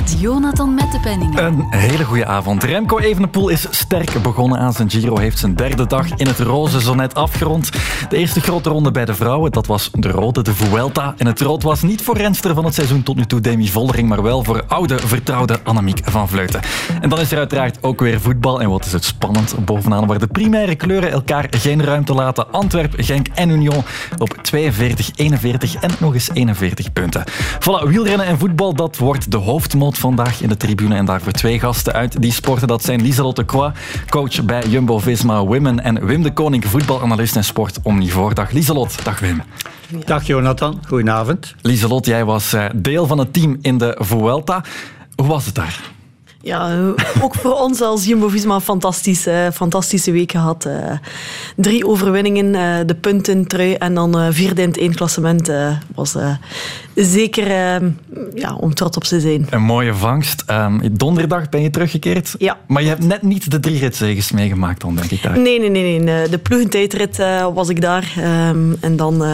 Met Jonathan Mettepenningen. Een hele goede avond. Remco Evenepoel is sterk begonnen aan zijn Giro. Heeft zijn derde dag in het roze zo net afgerond. De eerste grote ronde bij de vrouwen, dat was de rode, de Vuelta. En het rood was niet voor renster van het seizoen tot nu toe Demi Vollering, maar wel voor oude, vertrouwde Annemiek van Vleuten. En dan is er uiteraard ook weer voetbal. En wat is het spannend bovenaan, waar de primaire kleuren elkaar geen ruimte laten. Antwerp, Genk en Union op 42, 41 en nog eens 41 punten. Voilà, wielrennen en voetbal, dat wordt de vandaag in de tribune. En daarvoor twee gasten uit die sporten. Dat zijn Lieselotte Croix, coach bij Jumbo-Visma Women. En Wim de Koning, voetbalanalist en sport omnivoor. Dag Lieselot. Dag Wim. Dag Jonathan, goedenavond. Lieselot, jij was eh, deel van het team in de Vuelta. Hoe was het daar? Ja, ook voor ons als Jumbo-Visma een fantastische, fantastische week gehad. Uh, drie overwinningen, uh, de punten, trui en dan uh, vierde in het één klassement. was zeker ja, om trots op te zijn. Een mooie vangst. Um, donderdag ben je teruggekeerd. Ja. Maar je hebt net niet de drie ritzegens meegemaakt dan, denk ik. Daar. Nee, nee, nee. nee. De ploegentijdrit was ik daar. Um, en dan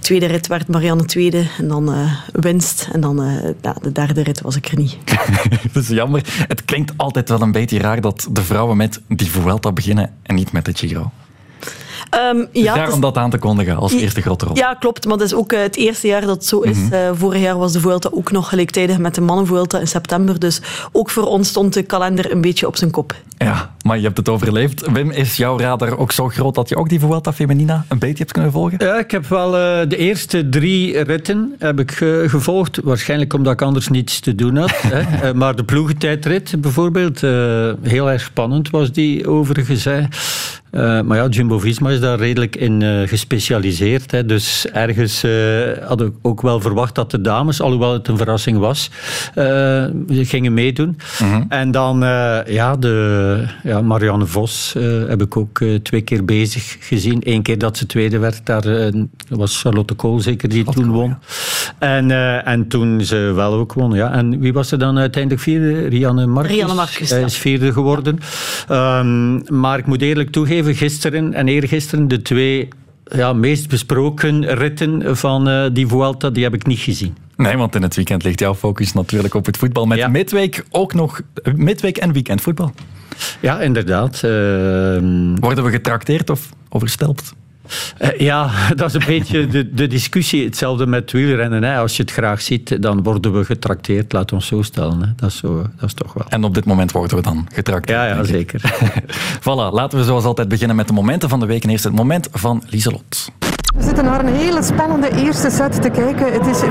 tweede rit werd Marianne tweede. En dan winst. En dan ja, de derde rit was ik er niet. Dat is jammer. Het klinkt altijd wel een beetje raar dat de vrouwen met die Vuelta beginnen en niet met de Giro. Um, ja, daarom dat aan te kondigen als eerste grote rol. Ja, klopt. Maar het is ook uh, het eerste jaar dat het zo is. Mm -hmm. uh, vorig jaar was de Vuelta ook nog gelijktijdig met de mannenvuelta in september. Dus ook voor ons stond de kalender een beetje op zijn kop. Ja, maar je hebt het overleefd. Wim, is jouw radar ook zo groot dat je ook die Vuelta Feminina een beetje hebt kunnen volgen? Ja, ik heb wel uh, de eerste drie ritten heb ik gevolgd. Waarschijnlijk omdat ik anders niets te doen had. hè. maar de ploegentijdrit bijvoorbeeld, heel erg spannend was die overigens. Hè. Uh, maar ja, Jumbo-Visma is daar redelijk in uh, gespecialiseerd. Hè. Dus ergens uh, hadden we ook wel verwacht dat de dames, alhoewel het een verrassing was, gingen meedoen. Mm -hmm. En dan, ja, de, ja, Marianne Vos heb ik ook twee keer bezig gezien. Eén keer dat ze tweede werd, daar was Charlotte Kool zeker die toen won. Ja. En, en toen ze wel ook won. Ja. En wie was er dan uiteindelijk vierde? Rianne Marcus. Rianne Marcus, Hij is vierde geworden. Um, maar ik moet eerlijk toegeven, gisteren en eergisteren de twee ja, meest besproken ritten van uh, die Vuelta, die heb ik niet gezien. Nee, want in het weekend ligt jouw focus natuurlijk op het voetbal. Met ja. midweek ook nog midweek en weekendvoetbal. Ja, inderdaad. Uh, Worden we getrakteerd of overstelpt? Uh, ja, dat is een beetje de, de discussie. Hetzelfde met wielrennen. Hè. Als je het graag ziet, dan worden we getrakteerd. Laat ons zo stellen. Hè. Dat, is zo, dat is toch wel. En op dit moment worden we dan getrakteerd. Ja, ja zeker. voilà, laten we zoals altijd beginnen met de momenten van de week. En eerst het moment van Lieselot. We zitten naar een hele spannende eerste set te kijken. Het is 24-24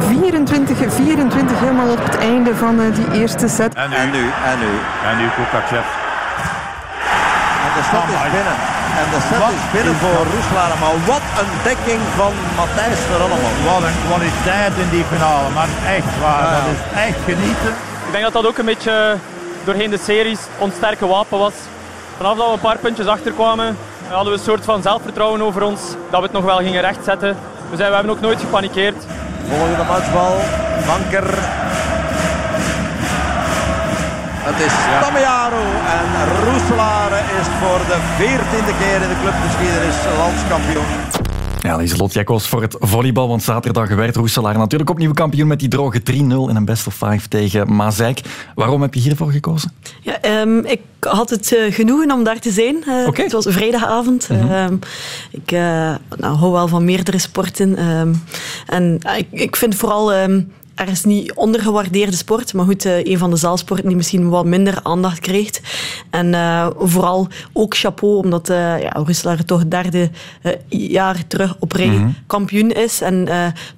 helemaal op het einde van die eerste set. En nu, en nu, en nu, en nu Kukachev. En de set is binnen. En de set wat is binnen voor Roeslaar. Maar wat een dekking van Matthijs Verallemaal. Wat een kwaliteit in die finale. Maar echt waar, ja. dat is echt genieten. Ik denk dat dat ook een beetje doorheen de series ons sterke wapen was. Vanaf dat we een paar puntjes achterkwamen, hadden we een soort van zelfvertrouwen over ons. Dat we het nog wel gingen rechtzetten. We, zijn, we hebben ook nooit gepanikeerd. Volgende matchbal, Banker. Het is Tamearo en Roeselare is voor de veertiende keer in de clubgeschiedenis landskampioen. Ja, Lieselot Jekkos voor het volleybal, want zaterdag werd Roeselaar natuurlijk opnieuw kampioen met die droge 3-0 in een best of 5 tegen Mazeik. Waarom heb je hiervoor gekozen? Ja, um, ik had het uh, genoegen om daar te zijn. Uh, okay. Het was een vrijdagavond. Mm -hmm. uh, ik nou, hou wel van meerdere sporten. en ik, ik vind vooral... Er is niet ondergewaardeerde sport, maar goed, uh, een van de zaalsporten die misschien wat minder aandacht krijgt. En uh, vooral ook chapeau, omdat uh, ja, Roeselaar toch het derde jaar terug op rij mm -hmm. kampioen is. En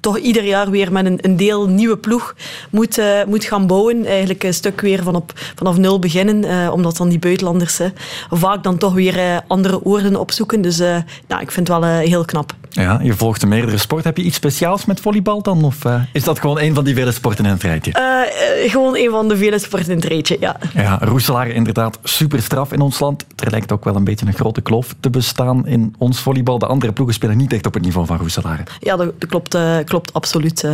toch ieder jaar weer met een, een deel nieuwe ploeg moet, moet gaan bouwen. Eigenlijk een stuk weer van op, vanaf nul beginnen, omdat dan die buitenlanders vaak dan toch weer andere oorden opzoeken. Dus nou, ik vind het wel heel knap. Ja, je volgt de meerdere sporten. Heb je iets speciaals met volleybal dan? Of is dat gewoon een van die vele sporten in het rijtje? Uh, uh, gewoon een van de vele sporten in het rijtje, ja. Ja, Roeselaar inderdaad super straf in ons land. Er lijkt ook wel een beetje een grote kloof te bestaan in ons volleybal. De andere ploegen spelen niet echt op het niveau van Roeselaar. Ja, dat, dat klopt, klopt absoluut.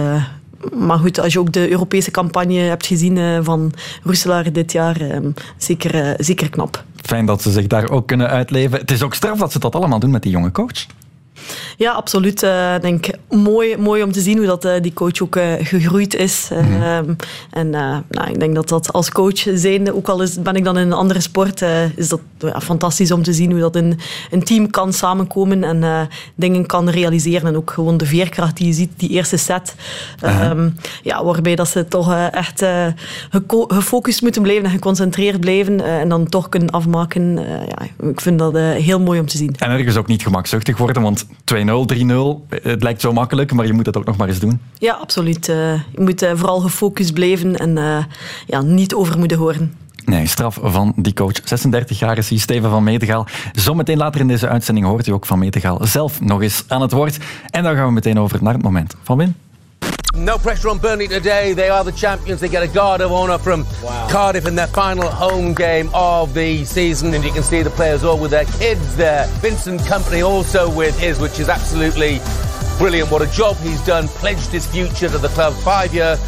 maar goed, als je ook de Europese campagne hebt gezien van Roeselaar dit jaar, zeker, zeker knap. Fijn dat ze zich daar ook kunnen uitleven. Het is ook straf dat ze dat allemaal doen met die jonge coach. Ja, absoluut. Ik denk mooi, mooi om te zien hoe dat, die coach ook gegroeid is. Mm en nou, ik denk dat dat als coach zijnde, ook al is, ben ik dan in een andere sport, is dat fantastisch om te zien hoe dat een, een team kan samenkomen en dingen kan realiseren. En ook gewoon de veerkracht die je ziet, die eerste set. Ehm, ja, waarbij dat ze toch echt gefocust moeten blijven en geconcentreerd blijven en dan toch kunnen afmaken. ja, ik vind dat heel mooi om te zien. En ergens ook niet gemakzuchtig worden, want 2-0, 3-0, het lijkt zo makkelijk, maar je moet het ook nog maar eens doen. Ja, absoluut. je moet vooral gefocust blijven en ja, niet overmoedig worden. Nee, straf van die coach. 36 jaar is hij, Steven van Metegaal. Zometeen later in deze uitzending hoort u ook van Metegaal zelf nog eens aan het woord. En dan gaan we meteen over naar het moment van Win. No pressure on Burnley today. They are the champions. They get a guard of honour from wow. Cardiff in their final home game of the season. And you can see the players all with their kids there. Vincent Company also with his, which is absolutely brilliant. What a job he's done. Pledged his future to the club. Five year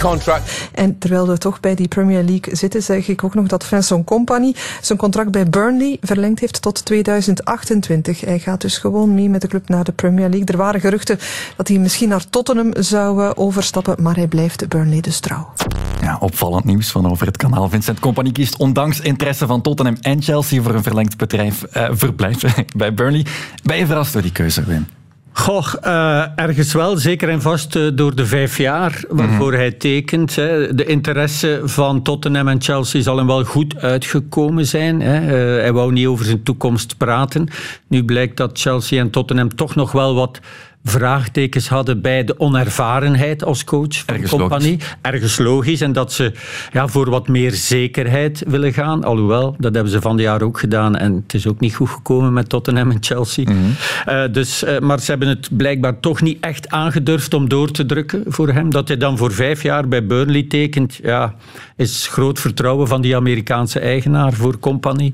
contract. En terwijl we toch bij die Premier League zitten, zeg ik ook nog dat Vincent Company zijn contract bij Burnley verlengd heeft tot 2028. Hij gaat dus gewoon mee met de club naar de Premier League. Er waren geruchten dat hij misschien naar Tottenham zou eh, overstappen, maar hij blijft Burnley dus trouw. Ja, opvallend nieuws van over het kanaal. Vincent Company kiest ondanks interesse van Tottenham en Chelsea voor een verlengd bedrijf, uh, verblijf bij Burnley. Ben je verrast door die keuze, Wim? Goh, uh, ergens wel. Zeker en vast uh, door de vijf jaar waarvoor hij tekent. Hè. De interesse van Tottenham en Chelsea zal hem wel goed uitgekomen zijn. Hè. Uh, hij wou niet over zijn toekomst praten. Nu blijkt dat Chelsea en Tottenham toch nog wel wat vraagtekens hadden bij de onervarenheid als coach van Ergens compagnie. Logisch. Ergens logisch. En dat ze ja, voor wat meer zekerheid willen gaan. Alhoewel, dat hebben ze van de jaar ook gedaan. En het is ook niet goed gekomen met Tottenham en Chelsea. Mm -hmm. dus, uh, maar ze hebben het blijkbaar toch niet echt aangedurfd om door te drukken voor hem. Dat hij dan voor vijf jaar bij Burnley tekent, ja, is groot vertrouwen van die Amerikaanse eigenaar voor compagnie.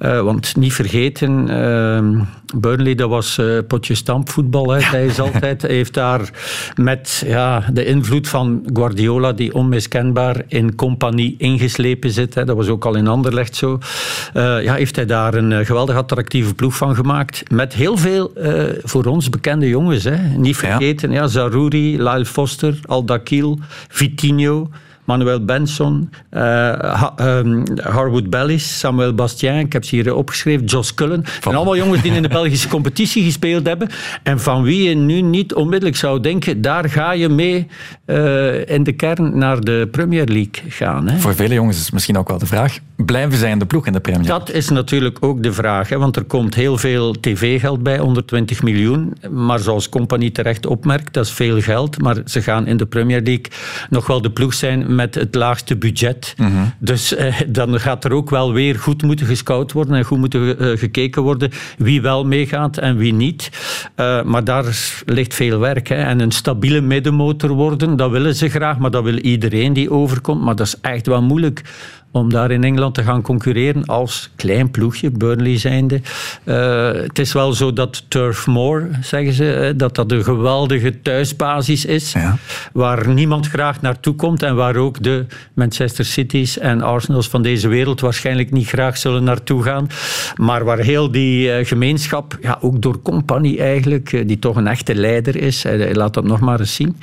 Uh, want niet vergeten, uh, Burnley dat was potje stampvoetbal. Hè. Ja. Hij is altijd, heeft daar met ja, de invloed van Guardiola, die onmiskenbaar in compagnie ingeslepen zit. Hè. Dat was ook al in Anderlecht zo. Uh, ja, heeft hij daar een uh, geweldig attractieve ploeg van gemaakt. Met heel veel uh, voor ons bekende jongens. Hè. Niet vergeten, ja. ja Zarouri, Lyle Foster, Aldakil, Vitinho. Manuel Benson, uh, ha, um, Harwood Bellis, Samuel Bastien, ik heb ze hier opgeschreven, Jos Cullen. En allemaal jongens die in de Belgische competitie gespeeld hebben. En van wie je nu niet onmiddellijk zou denken, daar ga je mee uh, in de kern naar de Premier League gaan. Hè. Voor vele jongens is misschien ook wel de vraag, blijven zij in de ploeg in de Premier League? Dat is natuurlijk ook de vraag, hè, want er komt heel veel tv-geld bij, 120 miljoen. Maar zoals Compagnie terecht opmerkt, dat is veel geld. Maar ze gaan in de Premier League nog wel de ploeg zijn met het laagste budget. Mm -hmm. Dus eh, dan gaat er ook wel weer goed moeten gescout worden en goed moeten uh, gekeken worden wie wel meegaat en wie niet. Uh, maar daar ligt veel werk. Hè. En een stabiele middenmotor worden, dat willen ze graag, maar dat wil iedereen die overkomt. Maar dat is echt wel moeilijk om daar in Engeland te gaan concurreren als klein ploegje, Burnley zijnde. Uh, het is wel zo dat Turf Moor, zeggen ze, dat dat een geweldige thuisbasis is, ja. waar niemand graag naartoe komt en waar ook de Manchester Cities en Arsenals van deze wereld waarschijnlijk niet graag zullen naartoe gaan, maar waar heel die uh, gemeenschap, ja, ook door compagnie eigenlijk, die toch een echte leider is, laat dat nog maar eens zien.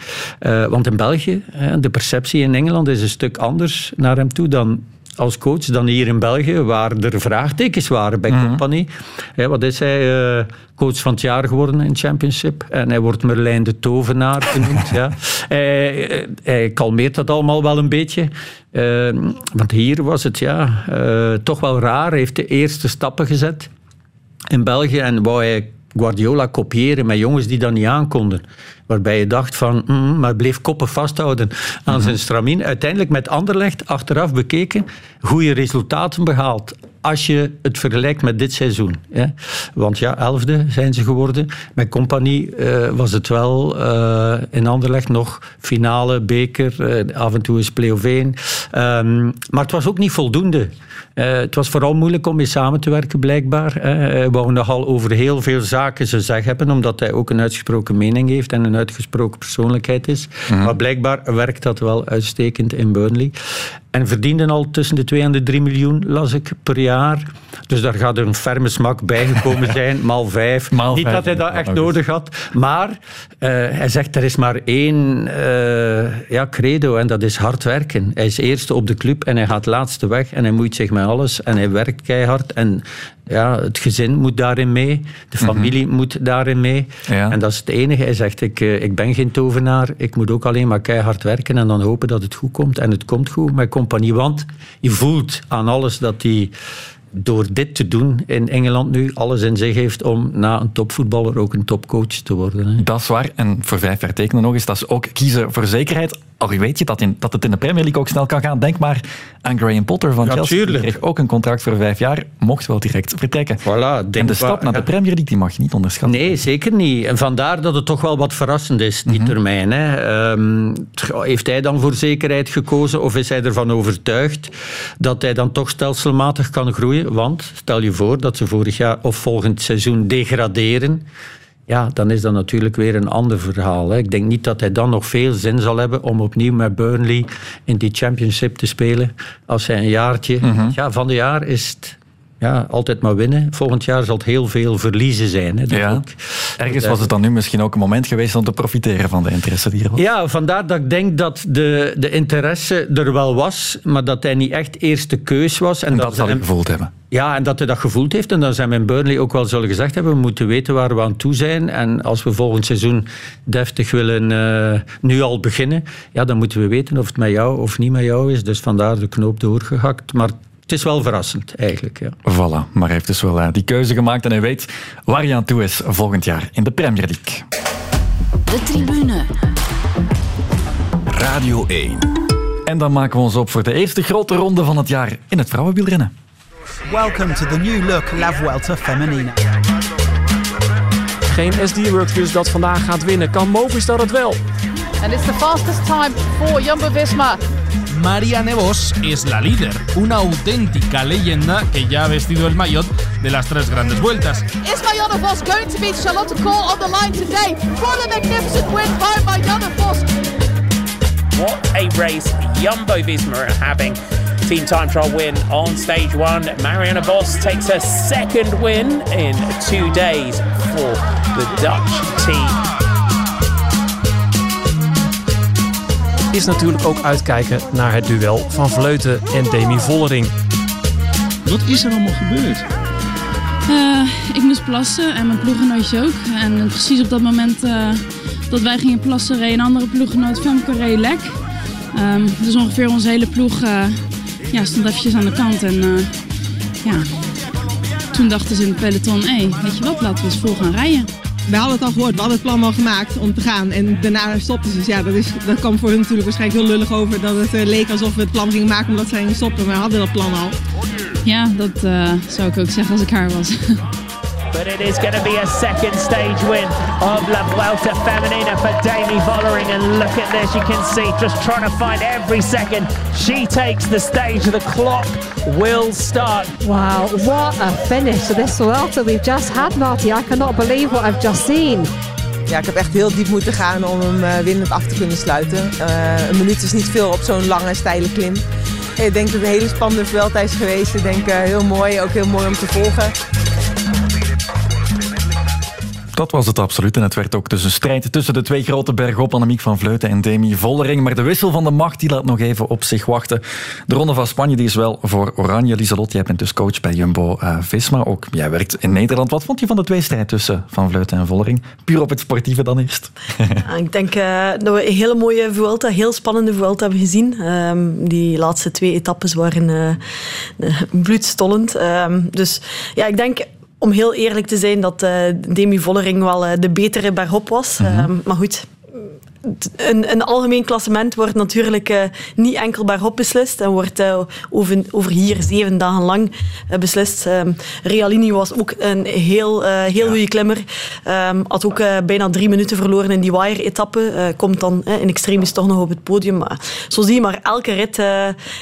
want in België, de perceptie in Engeland is een stuk anders naar hem toe dan als coach dan hier in België, waar er vraagtekens waren bij mm -hmm. Compagnie. Ja, wat is hij? Uh, coach van het jaar geworden in Championship. En hij wordt Merlijn de Tovenaar genoemd. ja. hij, hij kalmeert dat allemaal wel een beetje. Uh, want hier was het ja, uh, toch wel raar. Hij heeft de eerste stappen gezet in België en wou hij Guardiola kopiëren met jongens die dat niet aankonden. Waarbij je dacht van, mm, maar bleef koppen vasthouden aan mm-hmm. zijn stramien. Uiteindelijk met Anderlecht achteraf bekeken, goede resultaten behaald. Als je het vergelijkt met dit seizoen. Hè. Want ja, elfde zijn ze geworden. Met compagnie uh, was het wel uh, in Anderlecht nog finale, beker, uh, af en toe is 1. Um, maar het was ook niet voldoende. Het was vooral moeilijk om mee samen te werken, blijkbaar. Hij wou nogal over heel veel zaken zijn zeg hebben, omdat hij ook een uitgesproken mening heeft en een uitgesproken persoonlijkheid is. Mm-hmm. Maar blijkbaar werkt dat wel uitstekend in Burnley. En verdienden al tussen de 2 en de 3 miljoen, las ik, per jaar. Dus daar gaat er een ferme smak bijgekomen zijn, maal vijf. Maal Niet vijf, dat hij dat echt nodig had. Maar eh, hij zegt, er is maar één eh, ja, credo en dat is hard werken. Hij is eerste op de club en hij gaat laatste weg en hij moeit zich met alles en hij werkt keihard. En ja, het gezin moet daarin mee, de familie moet daarin mee. Mhm. Ja. En dat is het enige. Hij zegt, ik, eh, ik ben geen tovenaar, ik moet ook alleen maar keihard werken en dan hopen dat het goed komt. En het komt goed met want je voelt aan alles dat hij door dit te doen in Engeland nu alles in zich heeft om na een topvoetballer ook een topcoach te worden. Hè. Dat is waar. En voor vijf jaar tekenen nog eens, dat is ook kiezen voor zekerheid. Al weet je dat, in, dat het in de Premier League ook snel kan gaan. Denk maar aan Graham Potter van Ja, Chelsea. Die tuurlijk. kreeg ook een contract voor vijf jaar, mocht wel direct vertrekken. Voilà, en de stap naar de. Premier League die mag je niet onderschatten. Nee, zeker niet. En vandaar dat het toch wel wat verrassend is, die termijn. Hè. Ehm, heeft hij dan voor zekerheid gekozen of is hij ervan overtuigd dat hij dan toch stelselmatig kan groeien? Want stel je voor dat ze vorig jaar of volgend seizoen degraderen. Ja, dan is dat natuurlijk weer een ander verhaal. Hè. Ik denk niet dat hij dan nog veel zin zal hebben om opnieuw met Burnley in die championship te spelen. Als hij een jaartje... Ja, van de jaar is het ja, altijd maar winnen. Volgend jaar zal het heel veel verliezen zijn. Hè. Ja. ook- Ergens was het dan nu misschien ook een moment geweest om te profiteren van de interesse die er was. Ja, vandaar dat ik denk dat de, de interesse er wel was, maar dat hij niet echt eerste keus was. En dat ze zal hij gevoeld hebben. Ja, en dat hij dat gevoeld heeft. En dan zijn we in Burnley ook wel zullen gezegd hebben, we moeten weten waar we aan toe zijn. En als we volgend seizoen deftig willen eh, nu al beginnen, ja, dan moeten we weten of het met jou of niet met jou is. Dus vandaar de knoop doorgehakt. Maar het is wel verrassend, eigenlijk. Ja. Voilà, maar hij heeft dus wel eh, die keuze gemaakt en hij weet waar hij aan toe is volgend jaar in de Premier League. De tribune. Radio 1. En dan maken we ons op voor de eerste grote ronde van het jaar in het vrouwenwielrennen. Welcome to the new look La Vuelta Femenina. Geen SD-Works dus dat vandaag gaat winnen. Kan Movistar het wel? And it's the fastest time for Jumbo-Visma. María Nevos es la líder, una auténtica leyenda que ya ha vestido el maillot de las tres grandes vueltas. Is Marianne Vos going to beat Charlotte Kool on the line today for the magnificent win by Marianne Vos? What a race Jumbo Visma are having. Team time trial win on stage one. Marianne Vos takes her second win in two days for the Dutch team. Is natuurlijk ook uitkijken naar het duel van Vleuten en Demi Vollering. Wat is er allemaal gebeurd? Eh, ik moest plassen en mijn ploeggenootje ook. En precies op dat moment eh, dat wij gingen plassen, reed een andere ploeggenoot Femke reed lek. Ehm, dus ongeveer onze hele ploeg eh, ja, stond eventjes aan de kant. En eh, ja, toen dachten ze in het peloton, hé, weet je wat, laten we eens vol gaan rijden. We hadden het al gehoord, we hadden het plan al gemaakt om te gaan. En daarna stopten ze. Dus ja, dat, is, dat kwam voor hun natuurlijk waarschijnlijk heel lullig over. Dat het eh, leek alsof we het plan gingen maken omdat zij gingen stoppen. Maar we hadden dat plan al. Ja, dat eh, zou ik ook zeggen als ik haar was. But it is going to be a second stage win of La Vuelta Femenina for Demi Vollering. And look at this, you can see just trying to find every second. She takes the stage, the clock will start. Wow, what a finish to this Vuelta we've just had, Marty. I cannot believe what I've just seen. Ja, ik heb echt heel diep moeten gaan om hem eh, winnend af te kunnen sluiten. Eh, een minuut is niet veel op zo'n lange, steile klim. Ik denk dat het een hele spannende Vuelta is geweest. Ik denk eh, heel mooi, ook heel mooi om te volgen. Dat was het absoluut. En het werd ook dus een strijd tussen de twee grote bergop, Annemiek van Vleuten en Demi Vollering. Maar de wissel van de macht die laat nog even op zich wachten. De Ronde van Spanje die is wel voor Oranje. Lieselot, jij bent dus coach bij Jumbo-Visma. ook jij werkt in Nederland. Wat vond je van de tweestrijd tussen Van Vleuten en Vollering? Puur op het sportieve dan eerst. Ik denk eh, dat we een hele mooie Vuelta, heel spannende Vuelta hebben gezien. Ehm, die laatste twee etappes waren eh, eh, bloedstollend. Ehm, dus ja, ik denk om heel eerlijk te zijn dat eh, Demi Vollering wel eh, de betere bergop was. Ehm, maar goed, een, een algemeen klassement wordt natuurlijk eh, niet enkel bergop beslist en wordt eh, over, over hier zeven dagen lang eh, beslist. Ehm, Realini was ook een heel, heel goede klimmer. Ehm, had ook bijna drie minuten verloren in die wire-etappe. Komt dan in extremis toch nog op het podium. Maar zo zie je maar, elke rit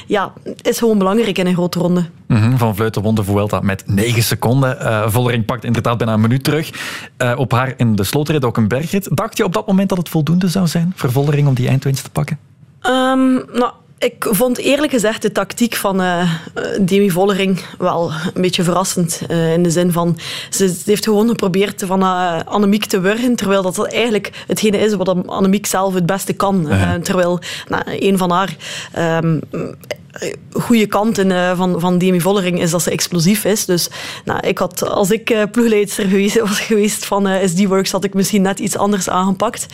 ja, is gewoon belangrijk in een grote ronde. Mhm, Van Vleuten won de Vuelta met 9 seconden. Vollering pakt inderdaad bijna een minuut terug. Op haar in de slotrit ook een bergrit. Dacht je op dat moment dat het voldoende zou zijn voor Vollering om die eindwinst te pakken? Ehm, nou, Ik vond eerlijk gezegd de tactiek van uh, Demi Vollering wel een beetje verrassend. Uh, in de zin van, ze, ze heeft gewoon geprobeerd van uh, Annemiek te wurgen, terwijl dat eigenlijk hetgene is wat Annemiek zelf het beste kan. -huh. terwijl nou, een van haar... Um, goede kanten uh, van, van Demi Vollering is dat ze explosief is. Dus nou, ik had, als ik uh, ploegleidster geweest, was geweest van uh, SD-Works, had ik misschien net iets anders aangepakt.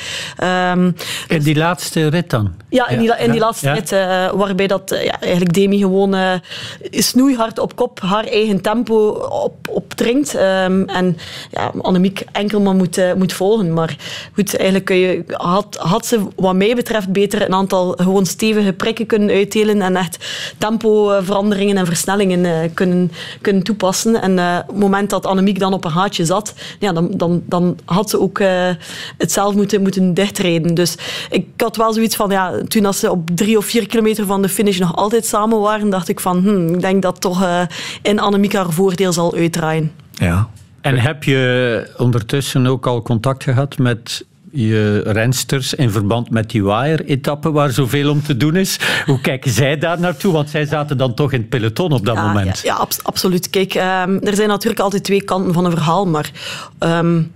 Um, in die laatste rit dan? Ja, in die, in die laatste ja. rit, waarbij dat, ja, eigenlijk Demi gewoon snoeihard op kop haar eigen tempo op, opdringt. Um, en ja, Annemiek enkel maar moet, moet volgen. Maar goed, eigenlijk kun je, had, had ze wat mij betreft beter een aantal gewoon stevige prikken kunnen uitdelen en echt tempoveranderingen en versnellingen uh, kunnen, kunnen toepassen. En uh, op het moment dat Annemiek dan op een haatje zat, ja, dan, dan, dan had ze ook uh, het zelf moeten, moeten dichtreden. Dus ik had wel zoiets van, ja, toen als ze op drie of vier kilometer van de finish nog altijd samen waren, dacht ik van, hm, ik denk dat toch in Annemiek haar voordeel zal uitdraaien. Ja. En heb je ondertussen ook al contact gehad met je rensters in verband met die wire-etappe waar zoveel om te doen is. Hoe kijken zij daar naartoe? Want zij zaten dan toch in het peloton op dat ja, moment. Ja, ja abs absoluut. Kijk, um, er zijn natuurlijk altijd twee kanten van een verhaal, maar... Um,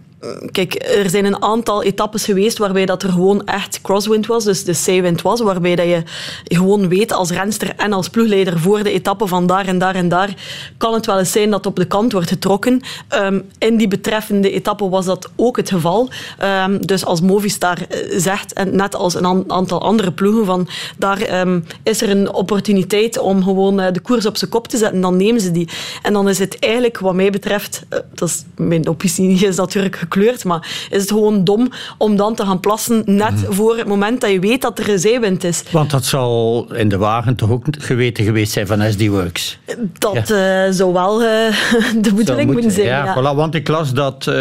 Kijk, er zijn een aantal etappes geweest waarbij dat er gewoon echt crosswind was, dus de zeewind was, waarbij dat je gewoon weet als renster en als ploegleider voor de etappe van daar en daar en daar kan het wel eens zijn dat op de kant wordt getrokken. Um, in die betreffende etappe was dat ook het geval. Um, dus als Movistar zegt, en net als een aantal andere ploegen, van daar um, is er een opportuniteit om gewoon uh, de koers op zijn kop te zetten, dan nemen ze die. En dan is het eigenlijk, wat mij betreft, dat is mijn opinie is natuurlijk gekleurd, maar is het gewoon dom om dan te gaan plassen net mm. voor het moment dat je weet dat er een zeewind is. Want dat zal in de wagen toch ook geweten geweest zijn van SD Works? Dat ja. uh, zou wel uh, de bedoeling moeten zijn. Ja, ja. Voilà, want ik las dat uh,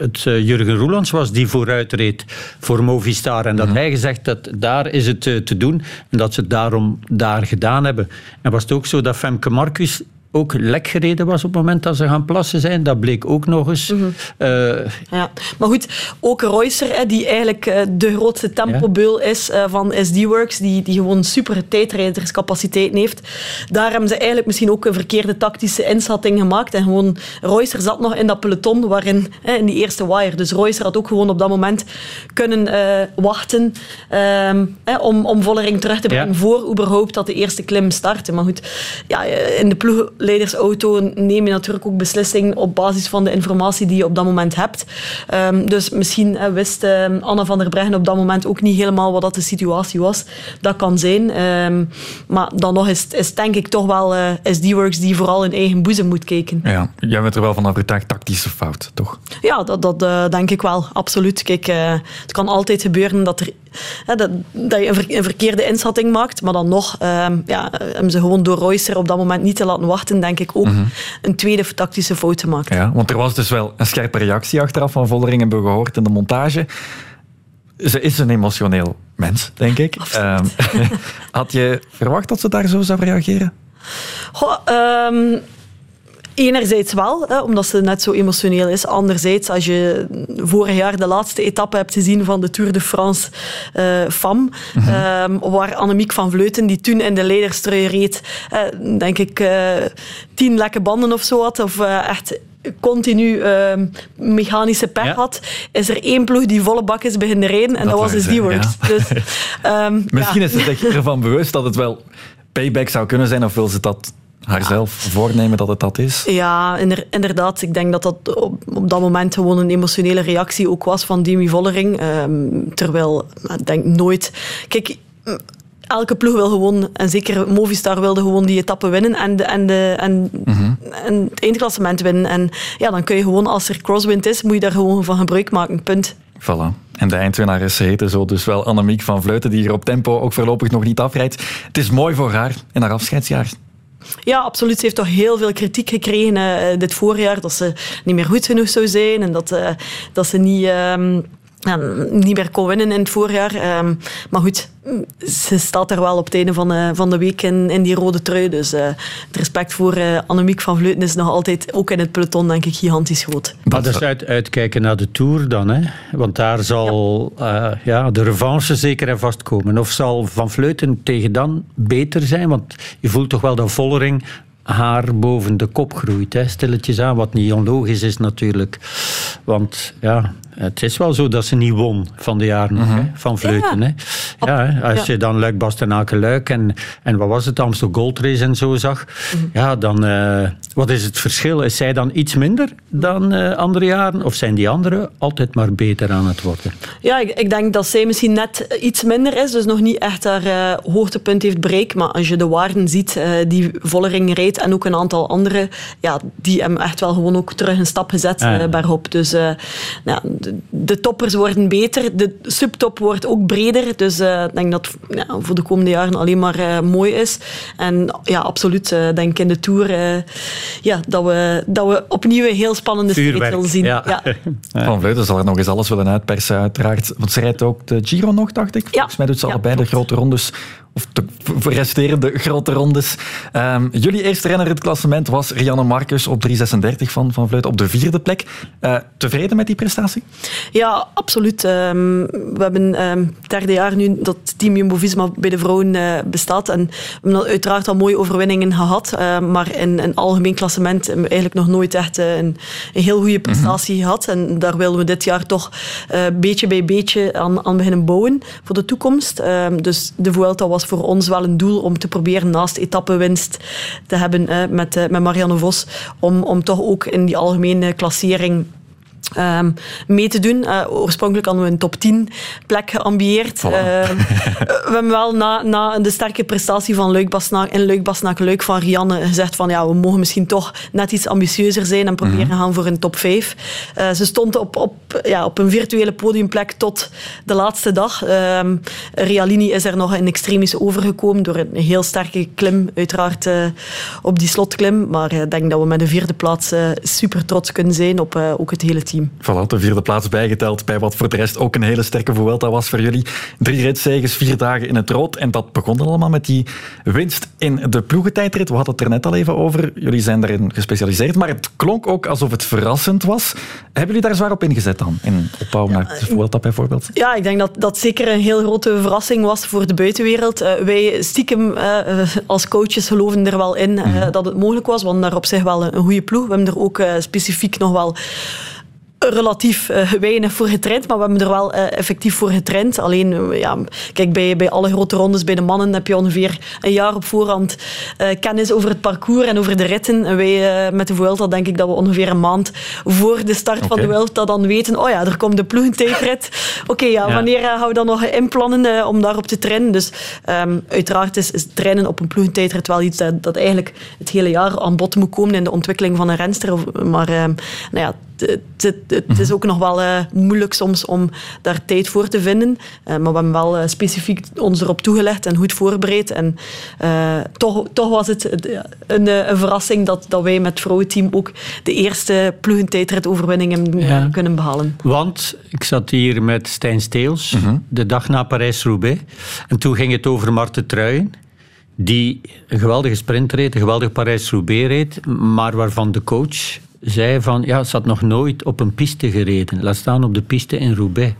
het Jurgen Roelands was die vooruit reed voor Movistar en dat mm. hij gezegd dat daar is het te doen en dat ze het daarom daar gedaan hebben. En was het ook zo dat Femke Marcus ook lek gereden was op het moment dat ze gaan plassen zijn. Dat bleek ook nog eens. Mm -hmm. uh, ja. Maar goed, ook Reusser, die eigenlijk uh, de grootste tempobeul ja. is uh, van SD-Works, die, die gewoon super tijdrijderscapaciteit heeft. Daar hebben ze eigenlijk misschien ook een verkeerde tactische inschatting gemaakt. En gewoon, Reusser zat nog in dat peloton waarin, in die eerste wire. Dus Reusser had ook gewoon op dat moment kunnen wachten um, hè, om, om Vollering terug te brengen ja. voor überhaupt dat de eerste klim startte. Maar goed, ja, in de ploeg leidersauto neem je natuurlijk ook beslissingen op basis van de informatie die je op dat moment hebt. Um, dus misschien uh, wist uh, Anna van der Breggen op dat moment ook niet helemaal wat dat de situatie was. Dat kan zijn. Um, maar dan nog is, is denk ik toch wel uh, SD-Works die vooral in eigen boezem moet kijken. Ja, jij bent er wel van overtuigd, tactische fout, toch? Ja, dat, dat uh, denk ik wel, absoluut. Kijk, uh, het kan altijd gebeuren dat, er, dat, dat je een, ver, een, verkeerde inschatting maakt, maar dan nog um, ja, hebben ze gewoon door Reusser op dat moment niet te laten wachten, denk ik ook mm -hmm. een tweede tactische fout gemaakt. Ja, want er was dus wel een scherpe reactie achteraf van Vollering, hebben we gehoord in de montage. Ze is een emotioneel mens, denk ik. Um, had je verwacht dat ze daar zo zou reageren? Goh, um, Enerzijds wel, hè, omdat ze net zo emotioneel is. Anderzijds, als je vorig jaar de laatste etappe hebt gezien van de Tour de France uh, FAM, mm -hmm. um, waar Annemiek van Vleuten, die toen in de leiderstrui reed, uh, denk ik uh, tien lekke banden of zo had, of echt continu uh, mechanische pech ja. had, is er één ploeg die volle bak is beginnen rijden en dat, dat was de D-Works. Ja. Dus, um, Misschien ja. is ze zich ervan bewust dat het wel payback zou kunnen zijn, of wil ze dat haarzelf ja. voornemen dat het dat is? Ja, inderdaad. Ik denk dat dat op, op dat moment gewoon een emotionele reactie ook was van Demi Vollering. Um, terwijl, ik denk nooit... Kijk, elke ploeg wil gewoon, en zeker Movistar wilde gewoon die etappe winnen en, de, en, de, en, mm -hmm. en het eindklassement winnen. En ja, dan kun je gewoon, als er crosswind is, moet je daar gewoon van gebruik maken. Punt. Voilà. En de eindwinnaar is heette zo dus wel Annemiek van Vleuten, die hier op tempo ook voorlopig nog niet afrijdt. Het is mooi voor haar in haar afscheidsjaar. Ja, absoluut. Ze heeft toch heel veel kritiek gekregen uh, dit voorjaar. Dat ze niet meer goed genoeg zou zijn. En dat, uh, dat ze niet... Um, ja, niet meer kon winnen in het voorjaar. Ehm, maar goed, ze staat er wel op het einde van, de, van de week in, in die rode trui. Dus uh, het respect voor uh, Annemiek van Vleuten is nog altijd, ook in het peloton, denk ik, gigantisch groot. Maar dus uit, uitkijken naar de Tour dan, hè? Want daar zal ja. Uh, ja de revanche zeker en vast komen. Of zal Van Vleuten tegen dan beter zijn? Want je voelt toch wel dat Vollering haar boven de kop groeit. Hè, stilletjes aan, wat niet onlogisch is natuurlijk. Want ja, het is wel zo dat ze niet won van de jaren nog, hè, van Vleuten. Ja, hè. ja als je dan Luik, Bastenaken, Luik en, en wat was het, Amstel Gold Race en zo zag. Ja, dan, uh, wat is het verschil? Is zij dan iets minder dan uh, andere jaren? Of zijn die anderen altijd maar beter aan het worden? Ja, ik, ik denk dat zij misschien net iets minder is, dus nog niet echt haar uh, hoogtepunt heeft bereikt. Maar als je de waarden ziet die Vollering reed en ook een aantal andere, ja, die hebben echt wel gewoon ook terug een stap gezet uh, bergop. Dus uh, ja, de, toppers worden beter, de subtop wordt ook breder. Dus uh, ik denk dat ja, voor de komende jaren alleen maar mooi is. En ja, absoluut, denk ik in de Tour ja, dat, we, dat we opnieuw een heel spannende strijd zien. Ja. Ja. Van Vleuten zal er nog eens alles willen uitpersen, uiteraard. Want ze rijdt ook de Giro nog, dacht ik. Volgens mij doet ze allebei de grote rondes of de resterende grote rondes. Um, jullie eerste renner in het klassement was Rianne Marcus op 3.36 van, van Vleuten op de vierde plek. Uh, tevreden met die prestatie? Ja, absoluut. Um, we hebben um, het derde jaar nu dat team Jumbo-Visma bij de vrouwen uh, bestaat. En we hebben uiteraard al mooie overwinningen gehad. Uh, maar in een algemeen klassement hebben we eigenlijk nog nooit echt een, een heel goede prestatie mm -hmm. gehad. En daar willen we dit jaar toch beetje bij beetje aan, aan beginnen bouwen voor de toekomst. dus de Vuelta was voor ons wel een doel om te proberen naast etappenwinst te hebben eh, met, uh, met Marianne Vos. Om, om toch ook in die algemene klassering Um, mee te doen. Uh, oorspronkelijk hadden we een top 10 plek geambieerd. Voilà. Uh, we hebben wel na, na de sterke prestatie van Luik Basnaak en Luik Basnaak Luik van Rianne gezegd van ja, we mogen misschien toch net iets ambitieuzer zijn en proberen mm -hmm. gaan voor een top 5. Uh, ze stond op, op, ja, op een virtuele podiumplek tot de laatste dag. Um, Realini is er nog in extremis overgekomen door een heel sterke klim, uiteraard uh, op die slotklim. Maar ik denk dat we met de vierde plaats super trots kunnen zijn op ook het hele team. Voilà, de vierde plaats bijgeteld bij wat voor de rest ook een hele sterke Vuelta was voor jullie. Drie ritzeges, vier dagen in het rood. En dat begon allemaal met die winst in de ploegentijdrit. We hadden het er net al even over. Jullie zijn daarin gespecialiseerd. Maar het klonk ook alsof het verrassend was. Hebben jullie daar zwaar op ingezet dan? In opbouw naar de Vuelta bijvoorbeeld? Ja, ik denk dat dat zeker een heel grote verrassing was voor de buitenwereld. Uh, wij stiekem uh, als coaches geloven er wel in uh, mm -hmm. dat het mogelijk was. Want daar op zich wel een, een goede ploeg. We hebben er ook specifiek nog wel relatief uh, weinig voor getraind, maar we hebben er wel uh, effectief voor getraind. Alleen, uh, ja, kijk, bij, bij alle grote rondes, bij de mannen, heb je ongeveer een jaar op voorhand kennis over het parcours en over de ritten. En wij met de Vuelta denk ik dat we ongeveer een maand voor de start okay. van de Vuelta dan weten, oh ja, er komt de ploegentijdrit. Oké, okay, ja, ja, wanneer gaan we dan nog inplannen om daarop te trainen? Dus um, uiteraard is, is trainen op een ploegentijdrit wel iets dat, dat eigenlijk het hele jaar aan bod moet komen in de ontwikkeling van een renster. Maar um, nou ja, het, het, het is ook nog wel uh, moeilijk soms om daar tijd voor te vinden. Uh, maar we hebben wel uh, specifiek ons erop toegelegd en goed voorbereid. En toch, toch was het een, een, verrassing dat, dat wij met het vrouwenteam ook de eerste ploegentijdrit-overwinning hebben ja. kunnen behalen. Want ik zat hier met Stijn Steels, -hmm. de dag na Parijs-Roubaix. En toen ging het over Marten Truijen die een geweldige sprint reed, een geweldige Parijs-Roubaix reed, maar waarvan de coach zei van, ja, ze had nog nooit op een piste gereden. Laat staan op de piste in Roubaix.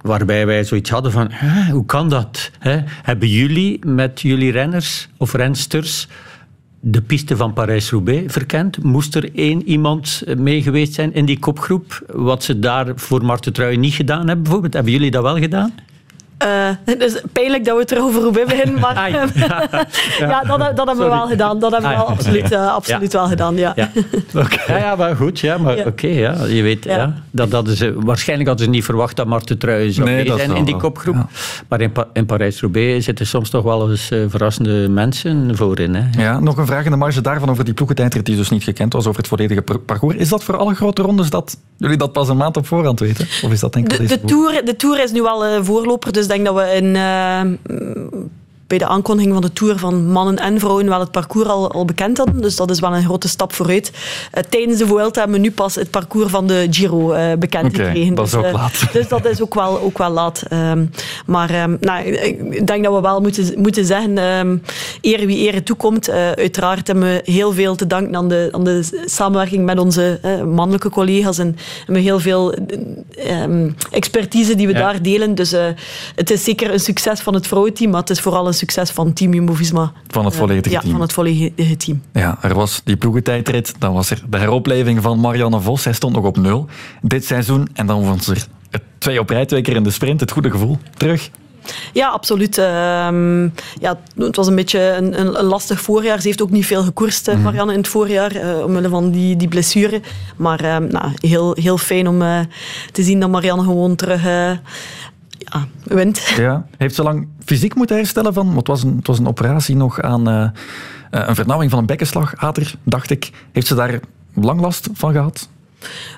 Waarbij wij zoiets hadden van, hoe kan dat? Hebben jullie met jullie renners of rensters de piste van Parijs-Roubaix verkend? Moest er één iemand mee geweest zijn in die kopgroep? Wat ze daar voor Marten Truij niet gedaan hebben bijvoorbeeld. Hebben jullie dat wel gedaan? Uh, het is pijnlijk dat we het erover beginnen, maar ja, ja, dat, dat hebben we wel gedaan. Dat hebben we wel absoluut, uh, absoluut ja. wel gedaan, ja. Ja, okay. ja, maar goed, ja, maar oké, okay, ja, je weet, ja. dat, dat is, waarschijnlijk hadden ze niet verwacht dat Marten Truijens zou nee, zijn in die kopgroep. Maar in, pa in Parijs-Roubaix zitten soms toch wel eens uh, verrassende mensen voorin. Hè. Ja, nog een vraag in de marge daarvan over die ploegentijdrit die dus niet gekend was over het volledige parcours. Is dat voor alle grote rondes dat jullie dat pas een maand op voorhand weten? Of is dat denk ik de, de, tour, de Tour is nu wel voorloper, dus denk dat we in uh, bij de aankondiging van de Tour van mannen en vrouwen wel het parcours al, al bekend hadden. Dus dat is wel een grote stap vooruit. Eh, tijdens de Vuelta hebben we nu pas het parcours van de Giro eh, bekend gekregen. dat is dus, ook eh, laat. dus dat is ook wel, ook wel laat. Ehm, maar ehm, nou, ik denk dat we wel moeten, moeten zeggen, ehm ere wie ere toekomt. Eh, uiteraard hebben we heel veel te danken aan de, aan de samenwerking met onze mannelijke collega's. En hebben we heel veel expertise die we Ja. daar delen. Dus het is zeker een succes van het vrouwenteam, maar het is vooral een succes van Team Jumbo-Visma. Van het Eh, volledige ja, team. van het volledige team. Ja, er was die ploegentijdrit. Dan was er de heropleving van Marianne Vos. Hij stond nog op nul dit seizoen. En dan was er twee op rij, twee keer in de sprint. Het goede gevoel. Terug. Ja, absoluut. Ehm, ja, het was een beetje een, een, een lastig voorjaar. Ze heeft ook niet veel gekoerst, eh, Marianne, in het voorjaar, eh, omwille van die, die blessure. Maar ehm, nou, heel, heel fijn om eh, te zien dat Marianne gewoon terug eh, ja, wint. Ja. Heeft ze lang fysiek moeten herstellen van... Want het was een, het was een operatie nog aan eh, eh, een vernauwing van een bekkenslag. Ader, dacht ik. Heeft ze daar lang last van gehad?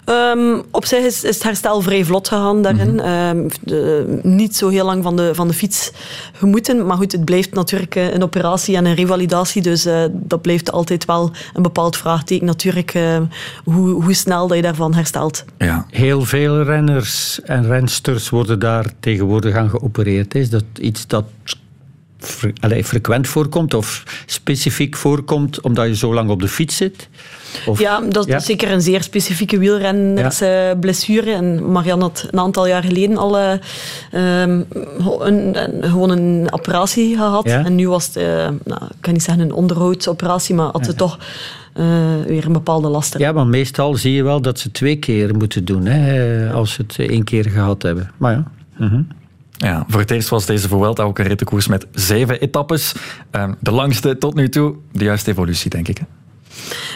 Ehm, op zich is, is het herstel vrij vlot gegaan daarin. Ehm, de- niet zo heel lang van de, van de fiets gemoeten. Maar goed, het blijft natuurlijk eh, een operatie en een revalidatie. Dus eh, dat blijft altijd wel een bepaald vraagteken natuurlijk. eh, hoe, hoe snel dat je daarvan herstelt. Ja. Heel veel renners en rensters worden daar tegenwoordig aan geopereerd. Is dat iets dat fre- frequent voorkomt of specifiek voorkomt omdat je zo lang op de fiets zit? Of- ja, dat is zeker een zeer specifieke wielrennersblessure. En Marianne had een aantal jaar geleden al eh, ehm, een, een- gewoon een operatie gehad. Ja? En nu was het, eh, nou, ik kan niet zeggen een onderhoudsoperatie, maar had ze toch eh, weer een bepaalde last. Ja, maar meestal zie je wel dat ze twee keer moeten doen hè, als ze het één keer gehad hebben. Maar ja. mhm. Ja, voor het eerst was deze Vuelta ook een rittenkoers met zeven etappes. Ehm, de langste tot nu toe. De juiste evolutie, denk ik. hè?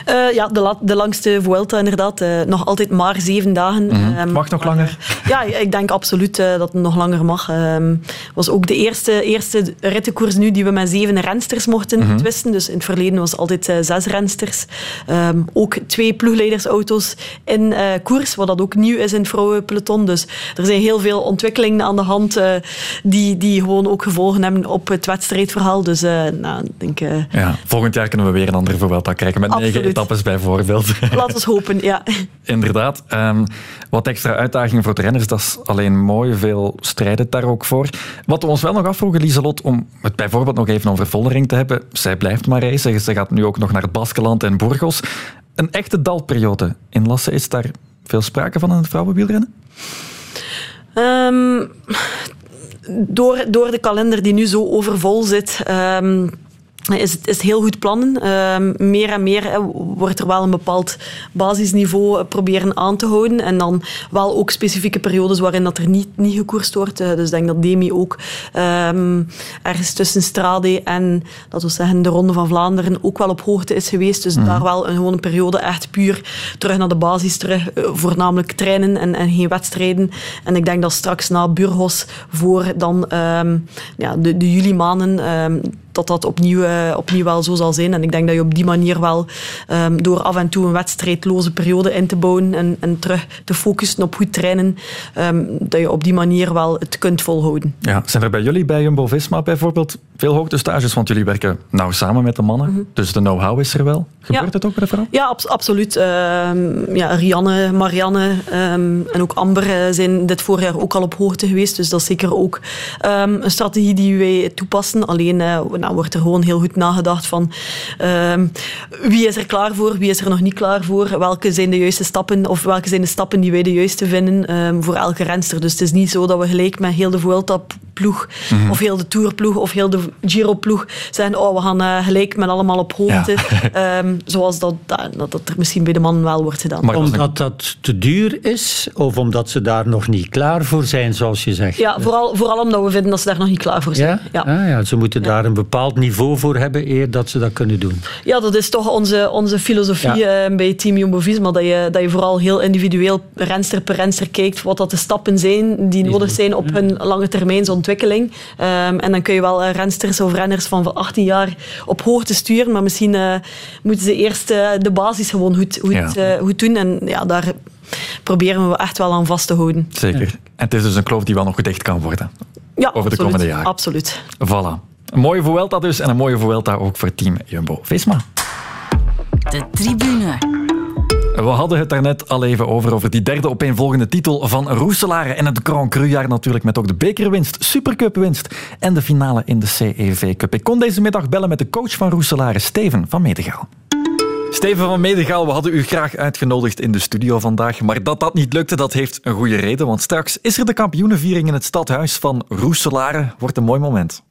Eh, ja, de, de langste Vuelta inderdaad. Eh, nog altijd maar zeven dagen. Mhm. Ehm, Mag nog langer? Ja, ik denk absoluut eh, dat het nog langer mag. Ehm was ook de eerste, eerste rittenkoers nu die we met zeven rensters mochten Mhm. twisten. Dus in het verleden was het altijd eh, zes rensters. Ehm, ook twee ploegleidersauto's in eh, koers, wat dat ook nieuw is in het vrouwenpeloton. Dus er zijn heel veel ontwikkelingen aan de hand eh, die, die gewoon ook gevolgen hebben op het wedstrijdverhaal. Dus eh, nou, ik denk... eh, Ja, volgend jaar kunnen we weer een andere Vuelta krijgen met negen Absoluut. etappes bijvoorbeeld. laten we hopen, ja. Inderdaad. Ehm, wat extra uitdagingen voor de renners, dat is alleen mooi. Veel strijd het daar ook voor. Wat we ons wel nog afvroegen, Lieselot, om het bijvoorbeeld nog even over Vollering te hebben. Zij blijft maar racen. Ze gaat nu ook nog naar het Baskeland en Burgos. Een echte dalperiode in Lassen. Is daar veel sprake van in het vrouwenwielrennen? Ehm, door, door de kalender die nu zo overvol zit, ehm, is het is heel goed plannen. Ehm, meer en meer wordt er wel een bepaald basisniveau eh, proberen aan te houden. En dan wel ook specifieke periodes waarin dat er niet, niet gekoerst wordt. Eh, dus ik denk dat Demi ook ehm, ergens tussen Strade en dat we zeggen, de Ronde van Vlaanderen ook wel op hoogte is geweest. Dus Mhm. daar wel een, gewoon een periode echt puur terug naar de basis, terug, eh, voornamelijk trainen en, en geen wedstrijden. En ik denk dat straks na Burgos voor dan ehm, ja, de, de juli maanden dat dat opnieuw, eh, opnieuw wel zo zal zijn. En ik denk dat je op die manier wel, ehm, door af en toe een wedstrijdloze periode in te bouwen en, en terug te focussen op goed trainen, ehm, dat je op die manier wel het kunt volhouden. Ja, zijn er bij jullie bij Jumbo-Visma bijvoorbeeld veel hoogtestages? Want jullie werken nauw samen met de mannen. Dus de know-how is er wel. Gebeurt Ja. het ook bij de? Ja, abs- absoluut. Ehm, ja, Rianne, Marianne en ook Amber eh, zijn dit voorjaar ook al op hoogte geweest. Dus dat is zeker ook een strategie die wij toepassen. Alleen eh, wordt er gewoon heel goed nagedacht van ehm, wie is er klaar voor, wie is er nog niet klaar voor, welke zijn de juiste stappen of welke zijn de stappen die wij de juiste vinden ehm, voor elke renster. Dus het is niet zo dat we gelijk met heel de Vuelta-ploeg Mhm. of heel de Tour-ploeg of heel de Giro-ploeg zeggen oh, we gaan eh, gelijk met allemaal op hoogte. Ehm, zoals dat, dat, dat er misschien bij de mannen wel wordt gedaan. omdat dat te duur is of omdat ze daar nog niet klaar voor zijn, zoals je zegt? Ja, vooral, vooral omdat we vinden dat ze daar nog niet klaar voor zijn. Ja? Ah, ja, ze moeten daar een bepaald niveau voor hebben eer dat ze dat kunnen doen. Ja, dat is toch onze, onze filosofie Ja. eh, bij Team Jumbo-Visma. Dat je, dat je vooral heel individueel renster per renster kijkt wat dat de stappen zijn die nodig zijn op hun lange termijnse ontwikkeling. Ehm, en dan kun je wel eh, rensters of renners van 18 jaar op hoogte sturen, maar misschien eh, moeten ze eerst de basis gewoon goed, goed, Ja. eh, goed doen. En ja, daar proberen we echt wel aan vast te houden. Zeker. En het is dus een kloof die wel nog gedicht kan worden. Ja, Over de absoluut, komende jaren. Absoluut. Voilà. Een mooie Vuelta dus en een mooie Vuelta ook voor team Jumbo-Visma. De tribune. We hadden het daarnet al even over, over die derde opeenvolgende titel van Roeselare en het Grand Cru-jaar natuurlijk met ook de bekerwinst, Supercup-winst en de finale in de CEV Cup. Ik kon deze middag bellen met de coach van Roeselare, Steven van Medegaal. Steven van Medegaal, we hadden u graag uitgenodigd in de studio vandaag, maar dat dat niet lukte, dat heeft een goede reden, want straks is er de kampioenenviering in het stadhuis van Roeselare. Wordt een mooi moment.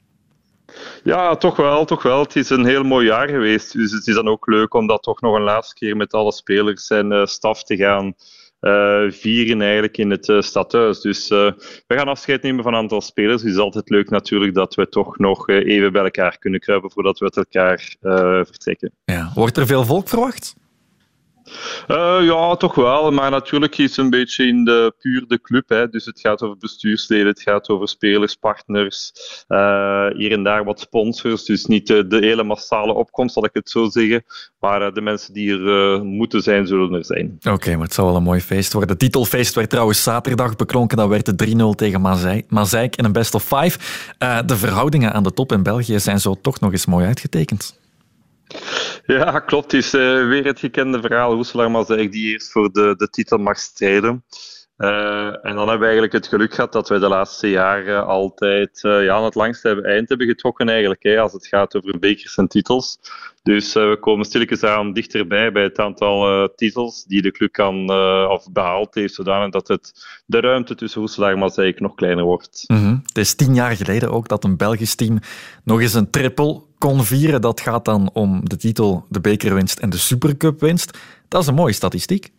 Ja, toch wel, toch wel. Het is een heel mooi jaar geweest. Dus het is dan ook leuk om dat toch nog een laatste keer met alle spelers en uh, staf te gaan uh, vieren eigenlijk in het uh, stadhuis. Dus we gaan afscheid nemen van een aantal spelers. Het is altijd leuk natuurlijk dat we toch nog even bij elkaar kunnen kruipen voordat we met elkaar vertrekken. Ja. Wordt er veel volk verwacht? Uh, ja, toch wel. Maar natuurlijk is het een beetje in de, puur de club. Hè. Dus het gaat over bestuursleden, het gaat over spelers, partners, uh, hier en daar wat sponsors. Dus niet de, de, hele massale opkomst, zal ik het zo zeggen. Maar de mensen die er moeten zijn, zullen er zijn. Oké, maar het zal wel een mooi feest worden. Het titelfeest werd trouwens zaterdag beklonken. Dat werd het 3-0 tegen Mazeik in een best of five. de verhoudingen aan de top in België zijn zo toch nog eens mooi uitgetekend. Ja, klopt. Het is uh, weer het gekende verhaal. Roeselaar Mazijk die eerst voor de, de titel mag strijden. Uh, en dan hebben we eigenlijk het geluk gehad dat wij de laatste jaren altijd uh, ja, aan het langste eind hebben getrokken eigenlijk, hè, als het gaat over bekers en titels. Dus uh, we komen stilletjes aan dichterbij bij het aantal titels die de club kan of behaald heeft, zodanig dat het, de ruimte tussen Roeselaar en Mazijk nog kleiner wordt. -hmm. Het is tien jaar geleden ook dat een Belgisch team nog eens een triple kon vieren. Dat gaat dan om de titel, de bekerwinst en de supercupwinst. Dat is een mooie statistiek.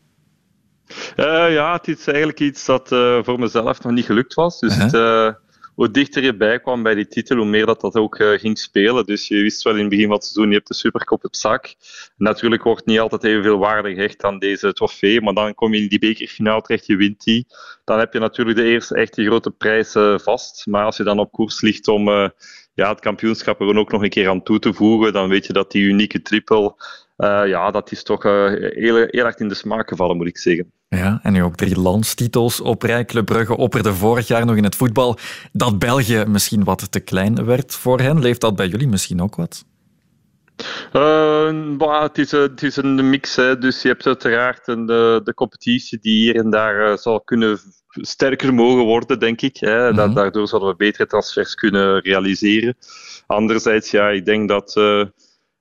Uh, ja, het is eigenlijk iets dat uh, voor mezelf nog niet gelukt was. Dus uh -huh. het, uh, hoe dichter je bij kwam bij die titel, hoe meer dat dat ook ging spelen. Dus je wist wel in het begin wat te doen. Je hebt de Supercup op zak. Natuurlijk wordt niet altijd evenveel waarde gehecht aan deze trofee, maar dan kom je in die bekerfinale terecht, je wint die. Dan heb je natuurlijk de eerste echte grote prijs vast. Maar als je dan op koers ligt om ja, het kampioenschap er ook nog een keer aan toe te voegen, dan weet je dat die unieke triple, ja, dat is toch heel, heel erg in de smaak gevallen, moet ik zeggen. Ja, en nu ook drie landstitels op rij. Club Brugge opperde vorig jaar nog in het voetbal dat België misschien wat te klein werd voor hen. Leeft dat bij jullie misschien ook wat? Uh, bah, het, is, het is een mix. Hè. Dus je hebt uiteraard een, de, de competitie die hier en daar uh, zal kunnen sterker mogen worden, denk ik. Hè. Dat, daardoor zullen we betere transfers kunnen realiseren. Anderzijds, ja, ik denk dat... Uh,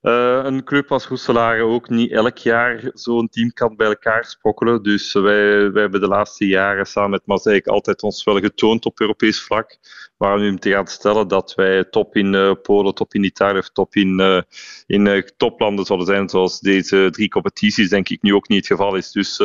Uh, een club als Roeselare ook niet elk jaar zo'n team kan bij elkaar sprokkelen. Dus wij, wij hebben de laatste jaren samen met Mazeik altijd ons wel getoond op Europees vlak. Maar nu te gaan stellen dat wij top in uh, Polen, top in Italië of top in, uh, in toplanden zullen zijn, zoals deze drie competities, denk ik nu ook niet het geval is. Dus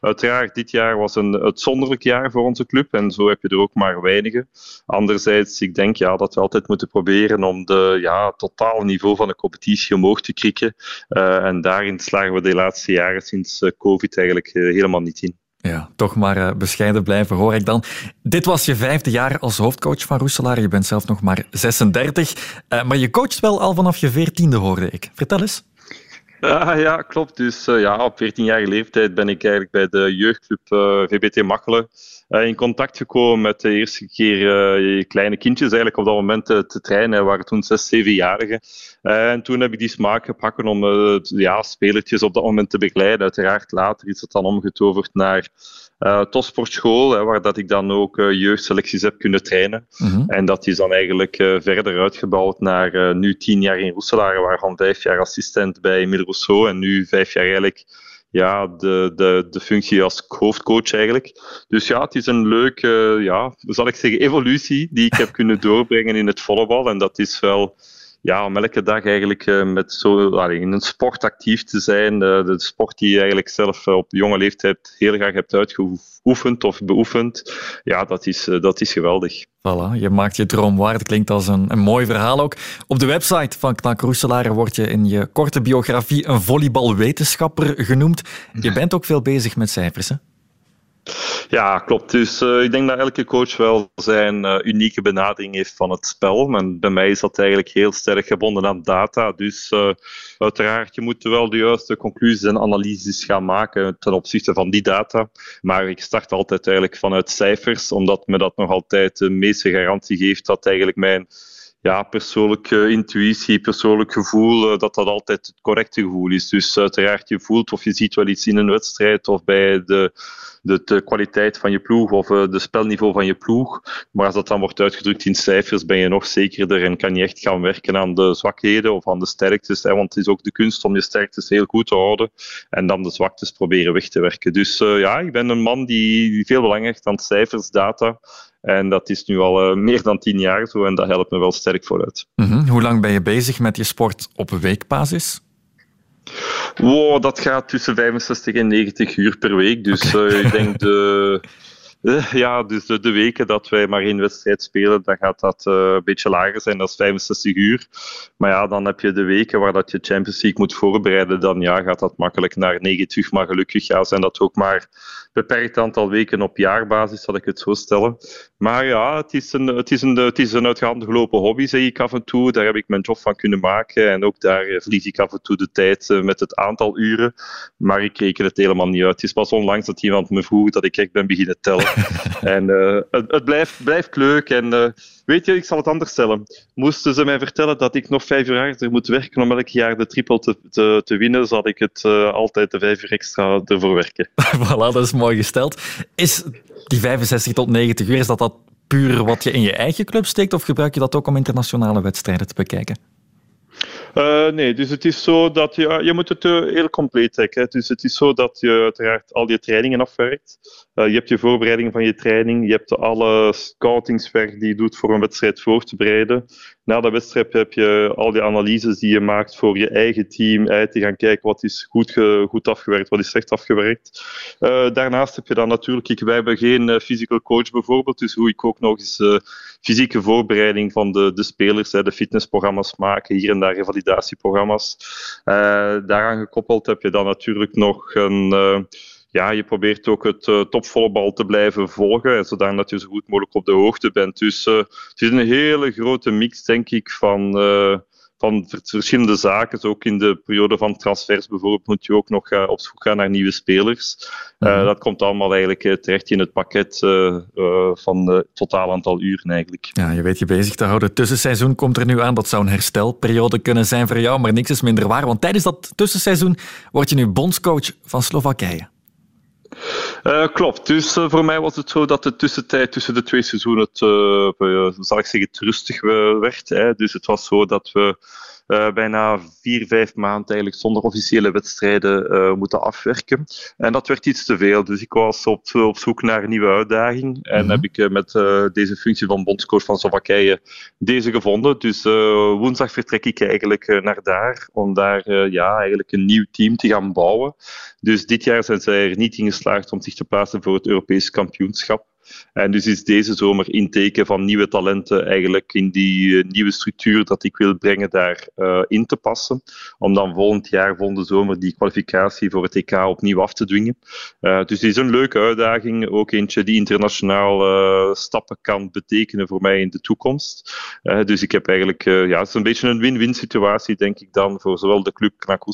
uiteraard, dit jaar was een uitzonderlijk jaar voor onze club en zo heb je er ook maar weinige. Anderzijds, ik denk ja, dat we altijd moeten proberen om de ja, totaal niveau van de competitie omhoog te krikken. Uh, en daarin slagen we de laatste jaren sinds uh, COVID eigenlijk uh, helemaal niet in. Ja, toch maar bescheiden blijven, hoor ik dan. Dit was je vijfde jaar als hoofdcoach van Roeselaar. Je bent zelf nog maar 36. maar je coacht wel al vanaf je veertiende, hoorde ik. Vertel eens. Ah, ja, klopt. Dus ja, op 14-jarige leeftijd ben ik eigenlijk bij de jeugdclub VBT Machelen uh, in contact gekomen met de eerste keer kleine kindjes eigenlijk op dat moment te trainen. waren toen zes, zevenjarigen. en toen heb ik die smaak gepakt om ja, spelertjes op dat moment te begeleiden. Uiteraard later is het dan omgetoverd naar uh, topsportschool, waar dat ik dan ook uh, jeugdselecties heb kunnen trainen. Mm -hmm. En dat is dan eigenlijk uh, verder uitgebouwd naar nu tien jaar in Roeselaar, waarvan vijf jaar assistent bij Emile Rousseau en nu vijf jaar eigenlijk ja, de, de, de functie als hoofdcoach eigenlijk. Dus ja, het is een leuke, ja, zal ik zeggen, evolutie die ik heb kunnen doorbrengen in het volleybal. En dat is wel ja, om elke dag eigenlijk uh, met zo, in een sport actief te zijn. Uh, de sport die je eigenlijk zelf uh, op jonge leeftijd heel graag hebt uitgeoefend of beoefend. Ja, dat is, dat is geweldig. Voilà, je maakt je droom waar. Het klinkt als een, een mooi verhaal ook. Op de website van Knak Roeselaar word je in je korte biografie een volleybalwetenschapper genoemd. Je bent ook veel bezig met cijfers, hè? Ja, klopt. Dus uh, ik denk dat elke coach wel zijn uh, unieke benadering heeft van het spel. En bij mij is dat eigenlijk heel sterk gebonden aan data. Dus uh, uiteraard, je moet wel de juiste conclusies en analyses gaan maken ten opzichte van die data. Maar ik start altijd eigenlijk vanuit cijfers, omdat me dat nog altijd de meeste garantie geeft dat eigenlijk mijn ja, persoonlijke intuïtie, persoonlijk gevoel, dat dat altijd het correcte gevoel is. Dus uiteraard, je voelt of je ziet wel iets in een wedstrijd of bij de, de, de kwaliteit van je ploeg of de spelniveau van je ploeg. Maar als dat dan wordt uitgedrukt in cijfers, ben je nog zekerder en kan je echt gaan werken aan de zwakheden of aan de sterktes. Hè, want het is ook de kunst om je sterktes heel goed te houden en dan de zwaktes proberen weg te werken. Dus ja, ik ben een man die veel belang hecht aan cijfers, data. En dat is nu al uh, meer dan tien jaar zo en dat helpt me wel sterk vooruit. Mm -hmm. Hoe lang ben je bezig met je sport op weekbasis? Wow, dat gaat tussen 65 en 90 uur per week. Dus okay. uh, ik denk de, uh, ja, dus de, de, weken dat wij maar één wedstrijd spelen, dan gaat dat een beetje lager zijn, is 65 uur. Maar ja, dan heb je de weken waar dat je Champions League moet voorbereiden, dan ja, gaat dat makkelijk naar 90. Maar gelukkig ja, zijn dat ook maar beperkt aantal weken op jaarbasis, zal ik het zo stellen. Maar ja, het is een, het is een, het is een uit de hand gelopen hobby, zeg ik af en toe. Daar heb ik mijn job van kunnen maken. En ook daar verlies ik af en toe de tijd met het aantal uren. Maar ik reken het helemaal niet uit. Het is pas onlangs dat iemand me vroeg dat ik echt ben beginnen tellen. en uh, het, het, blijft, blijft leuk. En uh, weet je, ik zal het anders stellen. Moesten ze mij vertellen dat ik nog vijf uur harder moet werken om elk jaar de triple te, te, te winnen, zal ik het uh, altijd de vijf uur extra ervoor werken. voilà, dat is mooi gesteld. Is die 65 tot 90 uur, is dat dat puur wat je in je eigen club steekt of gebruik je dat ook om internationale wedstrijden te bekijken? Uh, nee, dus het is zo dat je, je moet het uh, heel compleet trekken. Dus het is zo dat je uiteraard al je trainingen afwerkt. Je hebt je voorbereiding van je training, je hebt alle scoutingswerk die je doet voor een wedstrijd voor te bereiden. Na de wedstrijd heb je al die analyses die je maakt voor je eigen team, uit te gaan kijken wat is goed, goed afgewerkt, wat is slecht afgewerkt. daarnaast heb je dan natuurlijk, ik, wij hebben geen physical coach bijvoorbeeld, dus hoe ik ook nog eens fysieke voorbereiding van de, de spelers, de fitnessprogramma's maken, hier en daar revalidatieprogramma's. Uh, daaraan gekoppeld heb je dan natuurlijk nog een. Ja, je probeert ook het uh, topvolleybal te blijven volgen, zodat je zo goed mogelijk op de hoogte bent. Dus het is een hele grote mix, denk ik, van van verschillende zaken. Dus ook in de periode van transfers bijvoorbeeld moet je ook nog op zoek gaan naar nieuwe spelers. Mm-hmm. Dat komt allemaal eigenlijk terecht in het pakket van het totaal aantal uren eigenlijk. Ja, je weet je bezig te houden. Tussenseizoen komt er nu aan. Dat zou een herstelperiode kunnen zijn voor jou, maar niks is minder waar. Want tijdens dat tussenseizoen word je nu bondscoach van Slowakije. Uh, klopt. Dus uh, voor mij was het zo dat de tussentijd tussen de twee seizoenen, het, uh, zal ik zeggen, het rustig werd. Hè. Dus het was zo dat we uh, bijna vier, vijf maanden eigenlijk zonder officiële wedstrijden uh, moeten afwerken. En dat werd iets te veel. Dus ik was op, op zoek naar een nieuwe uitdaging. En mm -hmm. heb ik met deze functie van bondscoach van Slowakije deze gevonden. Dus woensdag vertrek ik eigenlijk naar daar om daar ja, eigenlijk een nieuw team te gaan bouwen. Dus dit jaar zijn zij er niet in geslaagd om zich te plaatsen voor het Europees kampioenschap. En dus is deze zomer inteken van nieuwe talenten eigenlijk in die uh, nieuwe structuur dat ik wil brengen daar uh, in te passen. Om dan volgend jaar, volgende zomer, die kwalificatie voor het EK opnieuw af te dwingen. Uh, dus het is een leuke uitdaging. Ook eentje die internationaal stappen kan betekenen voor mij in de toekomst. dus ik heb eigenlijk, ja, het is een beetje een win-win situatie, denk ik dan, voor zowel de club Knak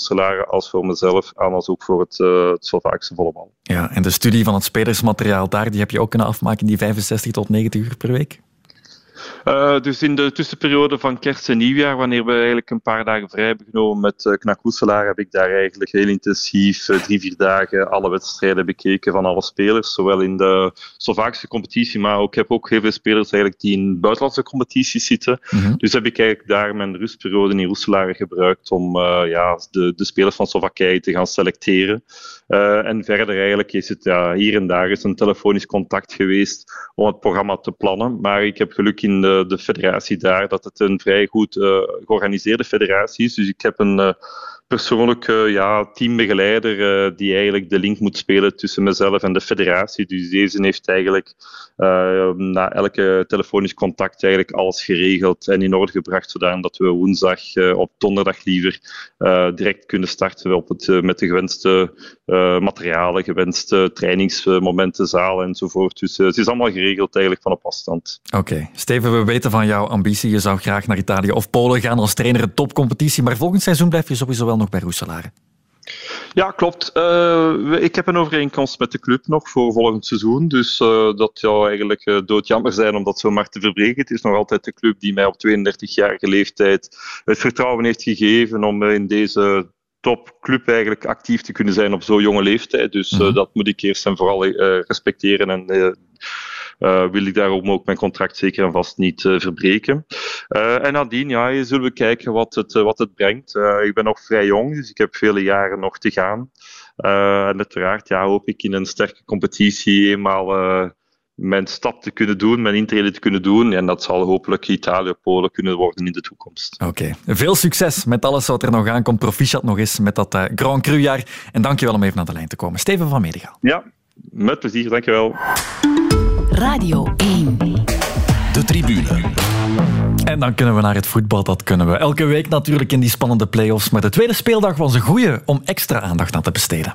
als voor mezelf, aan als ook voor het, het Slovaakse volleybal. Ja, en de studie van het spelersmateriaal daar, die heb je ook kunnen afmaken, die 65 tot 90 uur per week? Uh, dus in de tussenperiode van kerst en nieuwjaar, wanneer we eigenlijk een paar dagen vrij hebben genomen met uh, heb ik daar eigenlijk heel intensief uh, drie, vier dagen alle wedstrijden bekeken van alle spelers. Zowel in de Slovaakse competitie, maar ook, ik heb ook heel veel spelers eigenlijk die in buitenlandse competities zitten. Mm -hmm. Dus heb ik eigenlijk daar mijn rustperiode in Roeselaar gebruikt om ja, de, de spelers van Slowakije te gaan selecteren. en verder eigenlijk is het ja, hier en daar is een telefonisch contact geweest om het programma te plannen. Maar ik heb geluk in de, de federatie daar dat het een vrij goed uh, georganiseerde federatie is. Dus ik heb een uh, persoonlijke ja, teambegeleider uh, die eigenlijk de link moet spelen tussen mezelf en de federatie. Dus deze heeft eigenlijk na elke telefonisch contact eigenlijk alles geregeld en in orde gebracht, zodat we woensdag op donderdag liever direct kunnen starten op het, met de gewenste materialen, gewenste trainingsmomenten, zalen enzovoort. Dus het is allemaal geregeld eigenlijk van op afstand. Oké. Steven, we weten van jouw ambitie. Je zou graag naar Italië of Polen gaan als trainer in topcompetitie, maar volgend seizoen blijf je sowieso wel nog bij Roeselare. Ja, klopt. Uh, ik heb een overeenkomst met de club nog voor volgend seizoen. Dus uh, dat zou eigenlijk uh, doodjammer zijn om dat zomaar te verbreken. Het is nog altijd de club die mij op 32-jarige leeftijd het vertrouwen heeft gegeven om in deze topclub eigenlijk actief te kunnen zijn op zo'n jonge leeftijd. Dus mm -hmm. dat moet ik eerst en vooral respecteren en wil ik daarom ook mijn contract zeker en vast niet uh, verbreken. Uh, en nadien ja, zullen we kijken wat het, wat het brengt. ik ben nog vrij jong, dus ik heb vele jaren nog te gaan. en uiteraard ja, hoop ik in een sterke competitie eenmaal mijn stap te kunnen doen, mijn intrede te kunnen doen. En dat zal hopelijk Italië, Polen kunnen worden in de toekomst. Oké, veel succes met alles wat er nog aankomt. Proficiat nog eens met dat Grand Cru-jaar. En dankjewel om even naar de lijn te komen. Steven van Medigaal. Ja, met plezier, dankjewel. Radio 1. De tribune. En dan kunnen we naar het voetbal, dat kunnen we. Elke week natuurlijk in die spannende play-offs. Maar de tweede speeldag was een goeie om extra aandacht aan te besteden.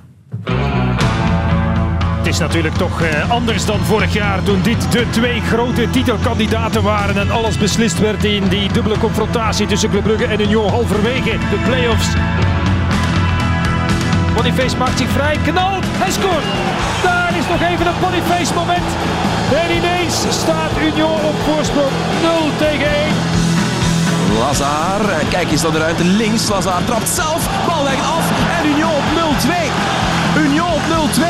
Het is natuurlijk toch eh, anders dan vorig jaar toen dit de twee grote titelkandidaten waren en alles beslist werd in die dubbele confrontatie tussen Club Brugge en Union halverwege de play-offs. Boniface maakt zich vrij, knalt, hij scoort! Daar is nog even een Boniface moment. En ineens staat Union op voorsprong 0 tegen 1. Lazar, kijk eens naar de ruimte links. Lazar trapt zelf, bal legt af en Union op 0-2. Union op 0-2.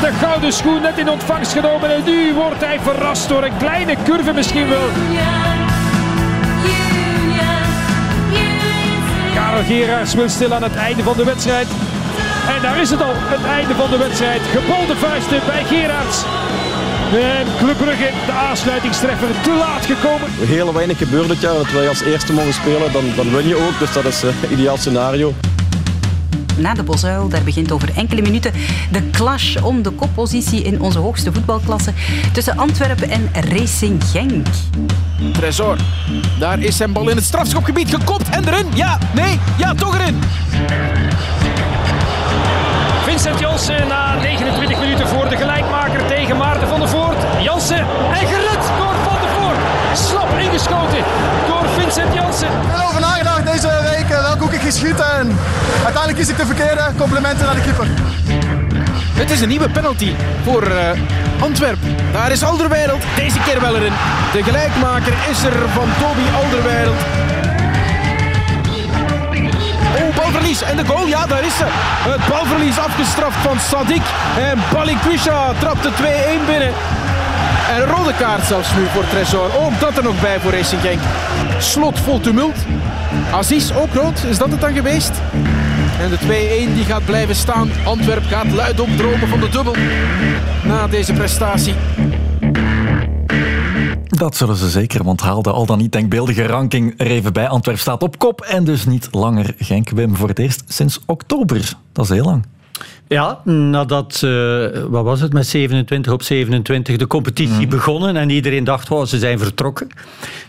De gouden schoen net in ontvangst genomen en nu wordt hij verrast door een kleine curve misschien wel. Geraerts wil stil aan het einde van de wedstrijd. En daar is het al, het einde van de wedstrijd. Gebolde vuisten bij Geraerts. En Club Brugge, de aansluitingstreffer, te laat gekomen. Heel weinig gebeurt dit. Dat wij als eerste mogen spelen, dan, dan win je ook. Dus dat is een ideaal scenario. Na de Bosuil, daar begint over enkele minuten de clash om de koppositie in onze hoogste voetbalklasse tussen Antwerpen en Racing Genk. Tresor, daar is zijn bal in het strafschopgebied gekopt en erin. Ja, nee, ja, toch erin. Vincent Janssen na 29 minuten voor de gelijkmaker tegen Maarten van der Voort. Janssen en gered door Van der Voort. Slap ingeschoten door Vincent Janssen. Ik heb erover nagedacht deze en uiteindelijk kies ik de verkeerde. Complimenten naar de keeper. Het is een nieuwe penalty voor uh, Antwerpen. Daar is Alderweireld. Deze keer wel erin. De gelijkmaker is er van Toby Alderweireld. Oh, balverlies. En de goal, ja, daar is ze. Het balverlies afgestraft van Sadik. En Balikwisha trapt de 2-1 binnen. En rode kaart zelfs nu voor Tresor. Ook dat er nog bij voor Racing Genk. Slot vol tumult. Aziz ook rood. Is dat het dan geweest? En de 2-1 die gaat blijven staan. Antwerp gaat luid opdromen van de dubbel. Na deze prestatie. Dat zullen ze zeker, want haalde al dan niet denkbeeldige ranking er even bij. Antwerp staat op kop en dus niet langer Genk. Wim voor het eerst sinds oktober. Dat is heel lang. Ja, nadat, uh, wat was het, met 27 op 27 de competitie begonnen en iedereen dacht, wow, ze zijn vertrokken,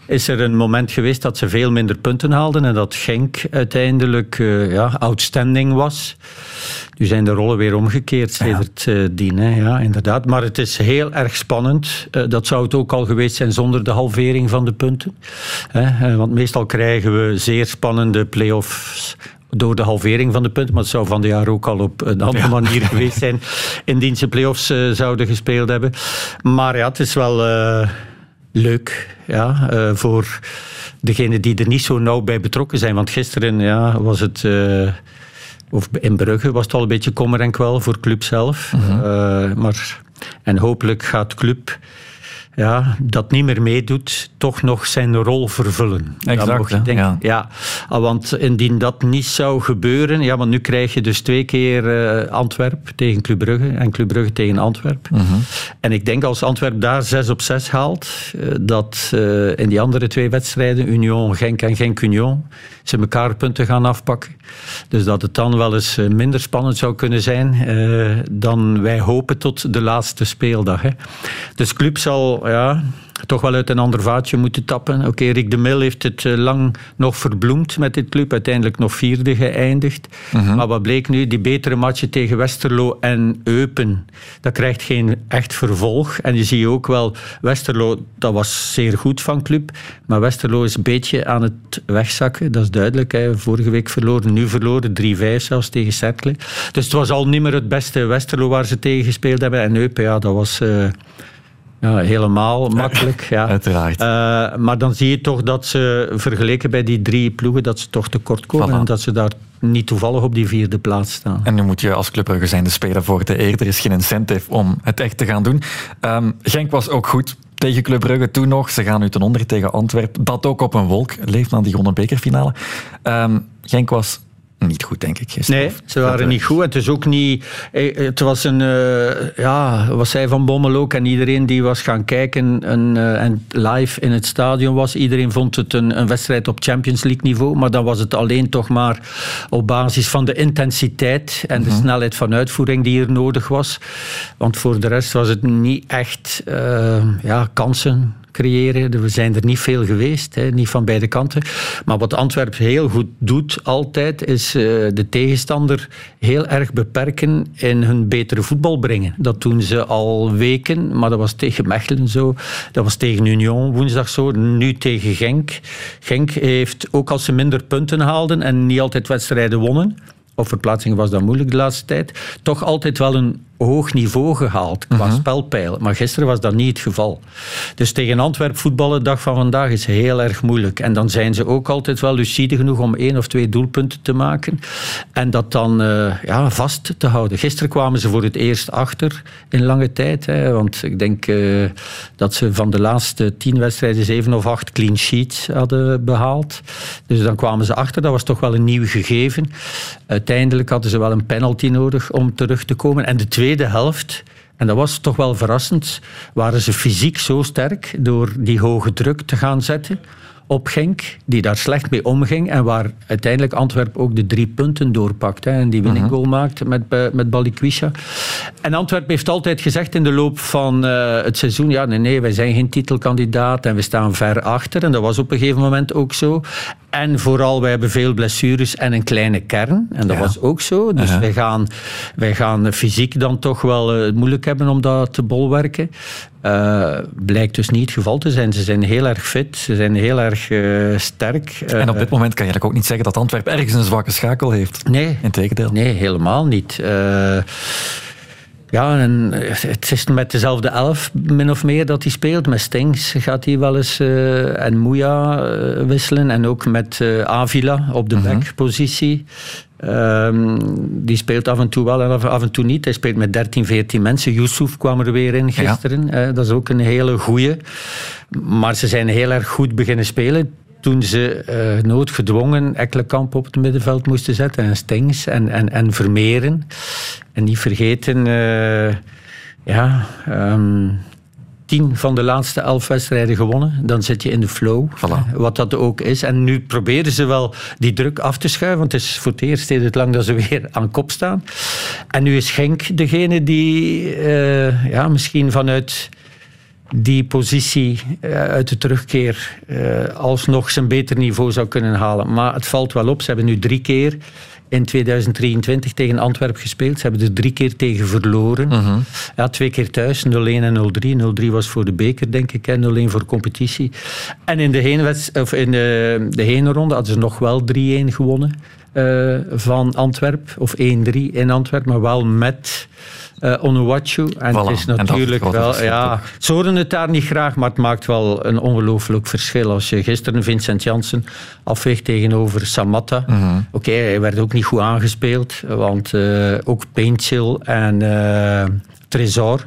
is er een moment geweest dat ze veel minder punten haalden en dat Genk uiteindelijk uh, ja, outstanding was. Nu zijn de rollen weer omgekeerd sedert uh, dien, hè. ja, inderdaad. Maar het is heel erg spannend. dat zou het ook al geweest zijn zonder de halvering van de punten. want meestal krijgen we zeer spannende play-offs door de halvering van de punten. Maar het zou van de jaar ook al op een andere ja. manier geweest zijn. Indien ze play-offs uh, zouden gespeeld hebben. Maar ja, het is wel uh, leuk ja, uh, voor degenen die er niet zo nauw bij betrokken zijn. Want gisteren ja, was het... of in Brugge was het al een beetje kommer en kwel voor club zelf. Mm -hmm. maar, en hopelijk gaat club ja, dat niet meer meedoet, toch nog zijn rol vervullen. Exact, je denken, ja. ja. Want indien dat niet zou gebeuren, ja, want nu krijg je dus twee keer uh, Antwerp tegen Club Brugge en Club Brugge tegen Antwerp. -hmm. En ik denk als Antwerp daar 6 op 6 haalt, uh, dat uh, in die andere twee wedstrijden, Union Genk en Genk Union, ze elkaar punten gaan afpakken. Dus dat het dan wel eens minder spannend zou kunnen zijn dan wij hopen tot de laatste speeldag. Hè. Dus Club zal ja, toch wel uit een ander vaatje moeten tappen. Oké, Rick de Mil heeft het eh, lang nog verbloemd met dit club. Uiteindelijk nog vierde geëindigd. Mhm. Maar wat bleek nu? Die betere matchen tegen Westerlo en Eupen, dat krijgt geen echt vervolg. En je ziet ook wel, Westerlo, dat was zeer goed van club. Maar Westerlo is een beetje aan het wegzakken. Dat is duidelijk. Hè. Vorige week verloren, nu verloren. 3-5 zelfs tegen Cercle. Dus het was al niet meer het beste Westerlo waar ze tegen gespeeld hebben. En Eupen, ja, dat was... eh, ja, helemaal makkelijk. Ja. Uiteraard. Eh, maar dan zie je toch dat ze, vergeleken bij die drie ploegen, dat ze toch tekort komen. Voilà. En dat ze daar niet toevallig op die vierde plaats staan. En nu moet je als Club Brugge zijn de speler voor de eer. Er is geen incentive om het echt te gaan doen. Ehm, Genk was ook goed tegen Club Brugge toen nog. Ze gaan nu ten onder tegen Antwerpen. Dat ook op een wolk. Leeft na die gewonnen bekerfinale. Ehm, Genk was niet goed, denk ik. gisteren. Nee, ze waren niet goed. Het is ook niet. eh, Het was een. eh, ja, wat zei Van Bommel ook. En iedereen die was gaan kijken eh, en live in het stadion was. Iedereen vond het een, een wedstrijd op Champions League niveau. Maar dan was het alleen toch maar op basis van de intensiteit en de snelheid van uitvoering die er nodig was. Want voor de rest was het niet echt eh, ja, kansen creëren. Er zijn er niet veel geweest, hè, niet van beide kanten. Maar wat Antwerpen heel goed doet altijd, is eh, de tegenstander heel erg beperken in hun betere voetbal brengen. Dat doen ze al weken, maar dat was tegen Mechelen zo. Dat was tegen Union woensdag zo. Nu tegen Genk. Genk heeft, ook als ze minder punten haalden en niet altijd wedstrijden wonnen, of verplaatsing was dat moeilijk de laatste tijd, toch altijd wel een hoog niveau gehaald qua spelpeil. Maar gisteren was dat niet het geval. Dus tegen Antwerp voetballen, dag van vandaag, is heel erg moeilijk. En dan zijn ze ook altijd wel lucide genoeg om één of twee doelpunten te maken. En dat dan eh, ja, vast te houden. Gisteren kwamen ze voor het eerst achter in lange tijd. Hè, want ik denk eh, dat ze van de laatste tien wedstrijden zeven of acht clean sheets hadden behaald. Dus dan kwamen ze achter. Dat was toch wel een nieuw gegeven. Uiteindelijk hadden ze wel een penalty nodig om terug te komen. En de tweede helft, en dat was toch wel verrassend, waren ze fysiek zo sterk door die hoge druk te gaan zetten op Genk, die daar slecht mee omging en waar uiteindelijk Antwerpen ook de drie punten doorpakt hè, en die winning goal maakte met, eh, met Balikwisha. En Antwerpen heeft altijd gezegd in de loop van eh, het seizoen, ja nee, nee, wij zijn geen titelkandidaat en we staan ver achter. En dat was op een gegeven moment ook zo. En vooral, wij hebben veel blessures en een kleine kern. En dat Ja. was ook zo. Dus wij, gaan, wij gaan fysiek dan toch wel eh, het moeilijk hebben om dat te bolwerken. Eh, blijkt dus niet het geval te zijn. Ze zijn heel erg fit, ze zijn heel erg eh, sterk. En op dit moment kan je eigenlijk ook niet zeggen dat Antwerpen ergens een zwakke schakel heeft. Nee. Integendeel. Nee, helemaal niet. Eh, ja, en het is met dezelfde elf, min of meer, dat hij speelt. Met Stings gaat hij wel eens eh, en Moeja eh, wisselen. En ook met eh, Avila op de backpositie. Ehm, die speelt af en toe wel en af, af en toe niet. Hij speelt met 13, 14 mensen. Yusuf kwam er weer in gisteren. Dat is ook een hele goeie. Maar ze zijn heel erg goed beginnen spelen toen ze eh, noodgedwongen Ekkelenkamp op het middenveld moesten zetten. En Stings en, en, en Vermeeren. En niet vergeten, eh, ja, ehm, tien van de laatste elf wedstrijden gewonnen. Dan zit je in de flow, wat dat ook is. En nu proberen ze wel die druk af te schuiven, want het is voor het eerst in het lang dat ze weer aan kop staan. En nu is Genk degene die eh, ja, misschien vanuit die positie eh, uit de terugkeer eh, alsnog zijn beter niveau zou kunnen halen. Maar het valt wel op, ze hebben nu drie keer in 2023 tegen Antwerpen gespeeld. Ze hebben er drie keer tegen verloren. Ja, twee keer thuis, 0-1 en 0-3. 0-3 was voor de beker, denk ik, en 0-1 voor competitie. En in de, heenweds- of in de, de heenronde hadden ze nog wel 3-1 gewonnen eh, van Antwerpen. Of 1-3 in Antwerpen, maar wel met eh Onuwachu. En Voilà, het is het natuurlijk wel... Ja, ze horen het daar niet graag, maar het maakt wel een ongelooflijk verschil. Als je gisteren Vincent Janssen afweegt tegenover Samatta. Mhm. Oké, hij werd ook niet goed aangespeeld, want eh, ook Paintchill en eh Tresor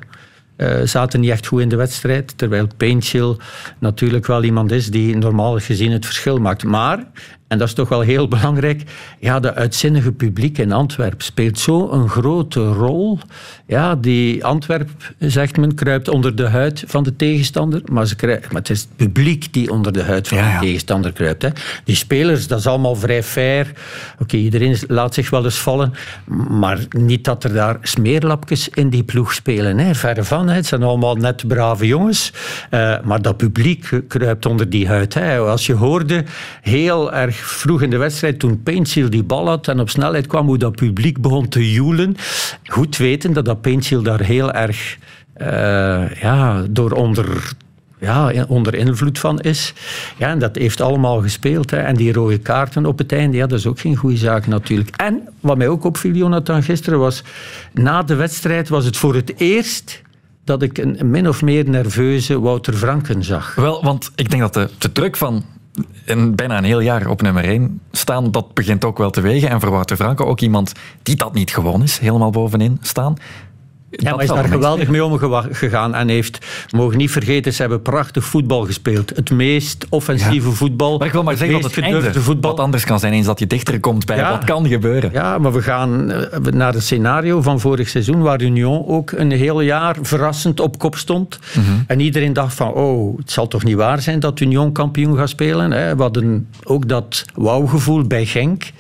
zaten niet echt goed in de wedstrijd. Terwijl Paintchill natuurlijk wel iemand is die normaal gezien het verschil maakt. Maar en dat is toch wel heel belangrijk, ja, de uitzinnige publiek in Antwerpen speelt zo een grote rol. Ja, die Antwerp, zegt men, kruipt onder de huid van de tegenstander, maar, ze kruipt, maar het is het publiek die onder de huid van de tegenstander kruipt. Hè. Die spelers, dat is allemaal vrij fair. Oké, iedereen laat zich wel eens vallen, maar niet dat er daar smeerlapjes in die ploeg spelen. Hè. Verre van, hè. het zijn allemaal net brave jongens, uh, maar dat publiek kruipt onder die huid. Hè. Als je hoorde, heel erg vroeg in de wedstrijd, toen Paintsil die bal had en op snelheid kwam, hoe dat publiek begon te joelen. Goed weten dat dat daar heel erg uh, ja, door onder ja, onder invloed van is. Ja, en dat heeft allemaal gespeeld. Hè. En die rode kaarten op het einde, ja, dat is ook geen goede zaak natuurlijk. En wat mij ook opviel, Jonathan, gisteren was... Na de wedstrijd was het voor het eerst dat ik een min of meer nerveuze Wouter Franken zag. Wel, want ik denk dat de, de druk van in bijna een heel jaar op nummer 1 staan, dat begint ook wel te wegen. En voor Wouter Franke ook iemand die dat niet gewoon is, helemaal bovenin staan. Ja, maar is daar geweldig mee omgegaan en heeft, we mogen niet vergeten, ze hebben prachtig voetbal gespeeld. Het meest offensieve voetbal. Maar ik wil maar zeggen dat het einde voetbal. wat anders kan zijn eens dat je dichter komt bij ja. wat kan gebeuren. Ja, maar we gaan eh, naar het scenario van vorig seizoen waar Union ook een heel jaar verrassend op kop stond. Mhm. En iedereen dacht van, oh, het zal toch niet waar zijn dat Union kampioen gaat spelen. Hè? We hadden ook dat wauwgevoel bij Genk.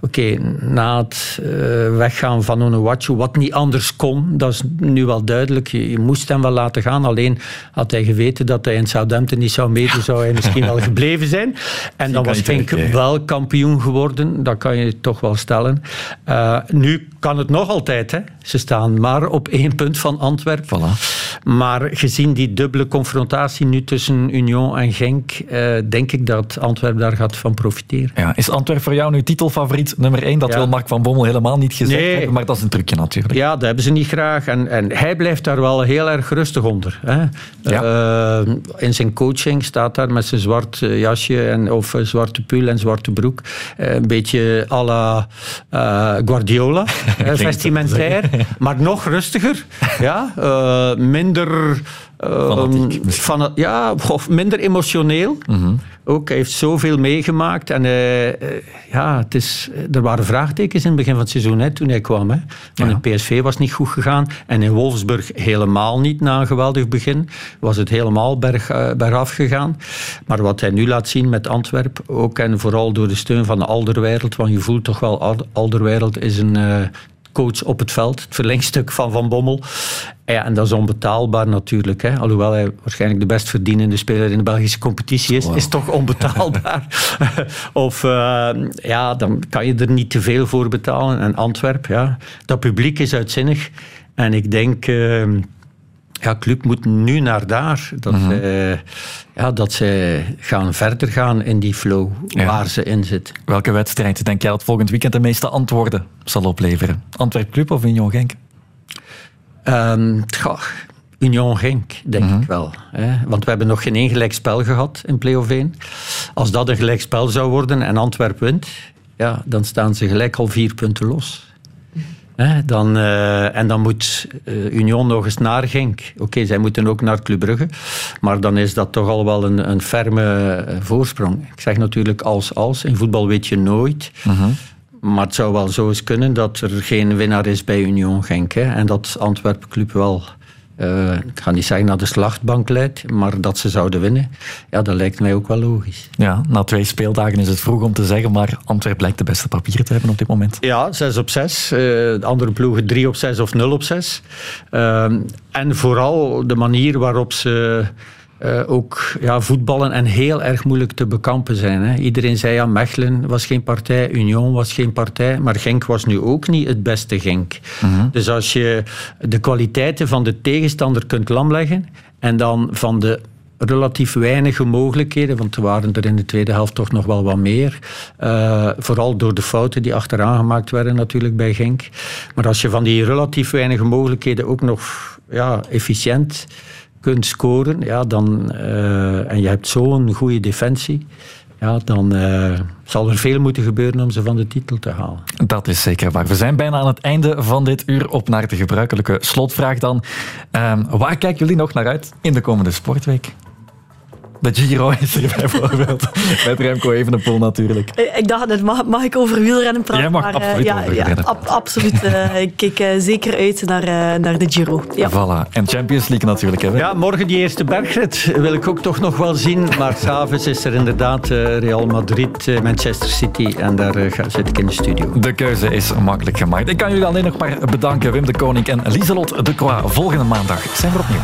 Oké, na het uh, weggaan van Onuwachu, wat niet anders kon dat is nu wel duidelijk. Je, moest hem wel laten gaan. Alleen had hij geweten dat hij in Southampton niet zou meedoen, zou hij misschien wel gebleven zijn. En dan was Fink wel kampioen geworden. Dat kan je toch wel stellen. Uh, nu kan het nog altijd. Hè. Ze staan maar op één punt van Antwerpen. Voilà. Maar gezien die dubbele confrontatie nu tussen Union en Genk, uh, denk ik dat Antwerpen daar gaat van profiteren. Ja, is Antwerpen voor jou nu titelfavoriet nummer één? Dat wil Mark van Bommel helemaal niet gezegd nee. hebben, maar dat is een trucje natuurlijk. Ja, dat hebben ze niet graag. En, en hij blijft daar wel heel erg rustig onder. Hè. Ja. Uh, in zijn coaching staat daar met zijn zwart eh, jasje en, of zwarte pul en zwarte broek. Een beetje à la Guardiola. vestimentair, maar nog rustiger. Ja, minder Fanatiek, ehm, van, ja, of minder emotioneel. Mhm. Ook, hij heeft zoveel meegemaakt. En uh, ja, het is, er waren vraagtekens in het begin van het seizoen hè, toen hij kwam. Hè. Want in PSV was het niet goed gegaan. En in Wolfsburg helemaal niet na een geweldig begin. Was het helemaal berg, uh, bergaf gegaan. Maar wat hij nu laat zien met Antwerpen, ook en vooral door de steun van de Alderwereld. Want je voelt toch wel, Alderwereld is een coach op het veld. Het verlengstuk van Van Bommel. Ja, en dat is onbetaalbaar natuurlijk. Hè. Alhoewel hij waarschijnlijk de best verdienende speler in de Belgische competitie is, wow. is toch onbetaalbaar. of uh, ja, dan kan je er niet te veel voor betalen. En Antwerp, ja, dat publiek is uitzinnig. En ik denk... Uh, ja, club moet nu naar daar. Dat, mm -hmm. zij, ja, dat zij gaan verder gaan in die flow ja. waar ze in zit. Welke wedstrijd denk jij dat volgend weekend de meeste antwoorden zal opleveren? Antwerp Club of Union Genk? Um, Union Genk, denk mm -hmm. ik wel. Hè? Want we hebben nog geen één gelijkspel gehad in play-off 1. Als dat een gelijkspel zou worden en Antwerp wint, ja, dan staan ze gelijk al vier punten los. He, dan, uh, en dan moet uh, Union nog eens naar Genk. Oké, okay, zij moeten ook naar Club Brugge. Maar dan is dat toch al wel een, een ferme uh, voorsprong. Ik zeg natuurlijk als als. In voetbal weet je nooit. -huh. Maar het zou wel zo eens kunnen dat er geen winnaar is bij Union Genk. Hè. En dat Antwerpen Club wel uh, ik ga niet zeggen naar de slachtbank leidt, maar dat ze zouden winnen, ja, dat lijkt mij ook wel logisch. Ja, na twee speeldagen is het vroeg om te zeggen, maar Antwerp lijkt de beste papieren te hebben op dit moment. Ja, 6 op 6. Uh, de andere ploegen 3 op 6 of 0 op 6. Uh, en vooral de manier waarop ze uh, ook ja, voetballen en heel erg moeilijk te bekampen zijn. Hè. Iedereen zei ja, Mechelen was geen partij, Union was geen partij, maar Genk was nu ook niet het beste Genk. -huh. Dus als je de kwaliteiten van de tegenstander kunt lamleggen en dan van de relatief weinige mogelijkheden, want er waren er in de tweede helft toch nog wel wat meer. Uh, vooral door de fouten die achteraan gemaakt werden natuurlijk bij Genk. Maar als je van die relatief weinige mogelijkheden ook nog ja, efficiënt kunt scoren, ja, dan, uh, en je hebt zo'n goede defensie, ja, dan uh, zal er veel moeten gebeuren om ze van de titel te halen. Dat is zeker waar. We zijn bijna aan het einde van dit uur op naar de gebruikelijke slotvraag dan. Um, waar kijken jullie nog naar uit in de komende sportweek? De Giro is er bijvoorbeeld. Met Remco Evenepoel natuurlijk. Ik dacht net, mag, mag ik over wielrennen praten? Jij mag maar, eh, absoluut ja, over ja, ab- absoluut. eh, ik kijk eh, zeker uit naar, naar de Giro. Ja. Voilà. En Champions League natuurlijk. Hè. Ja, morgen die eerste bergrit wil ik ook toch nog wel zien. Maar s'avonds is er inderdaad eh, Real Madrid, Manchester City. En daar ga- zit ik in de studio. De keuze is makkelijk gemaakt. Ik kan jullie alleen nog maar bedanken, Wim de Koning en Lieselot de Croix. Volgende maandag zijn we opnieuw.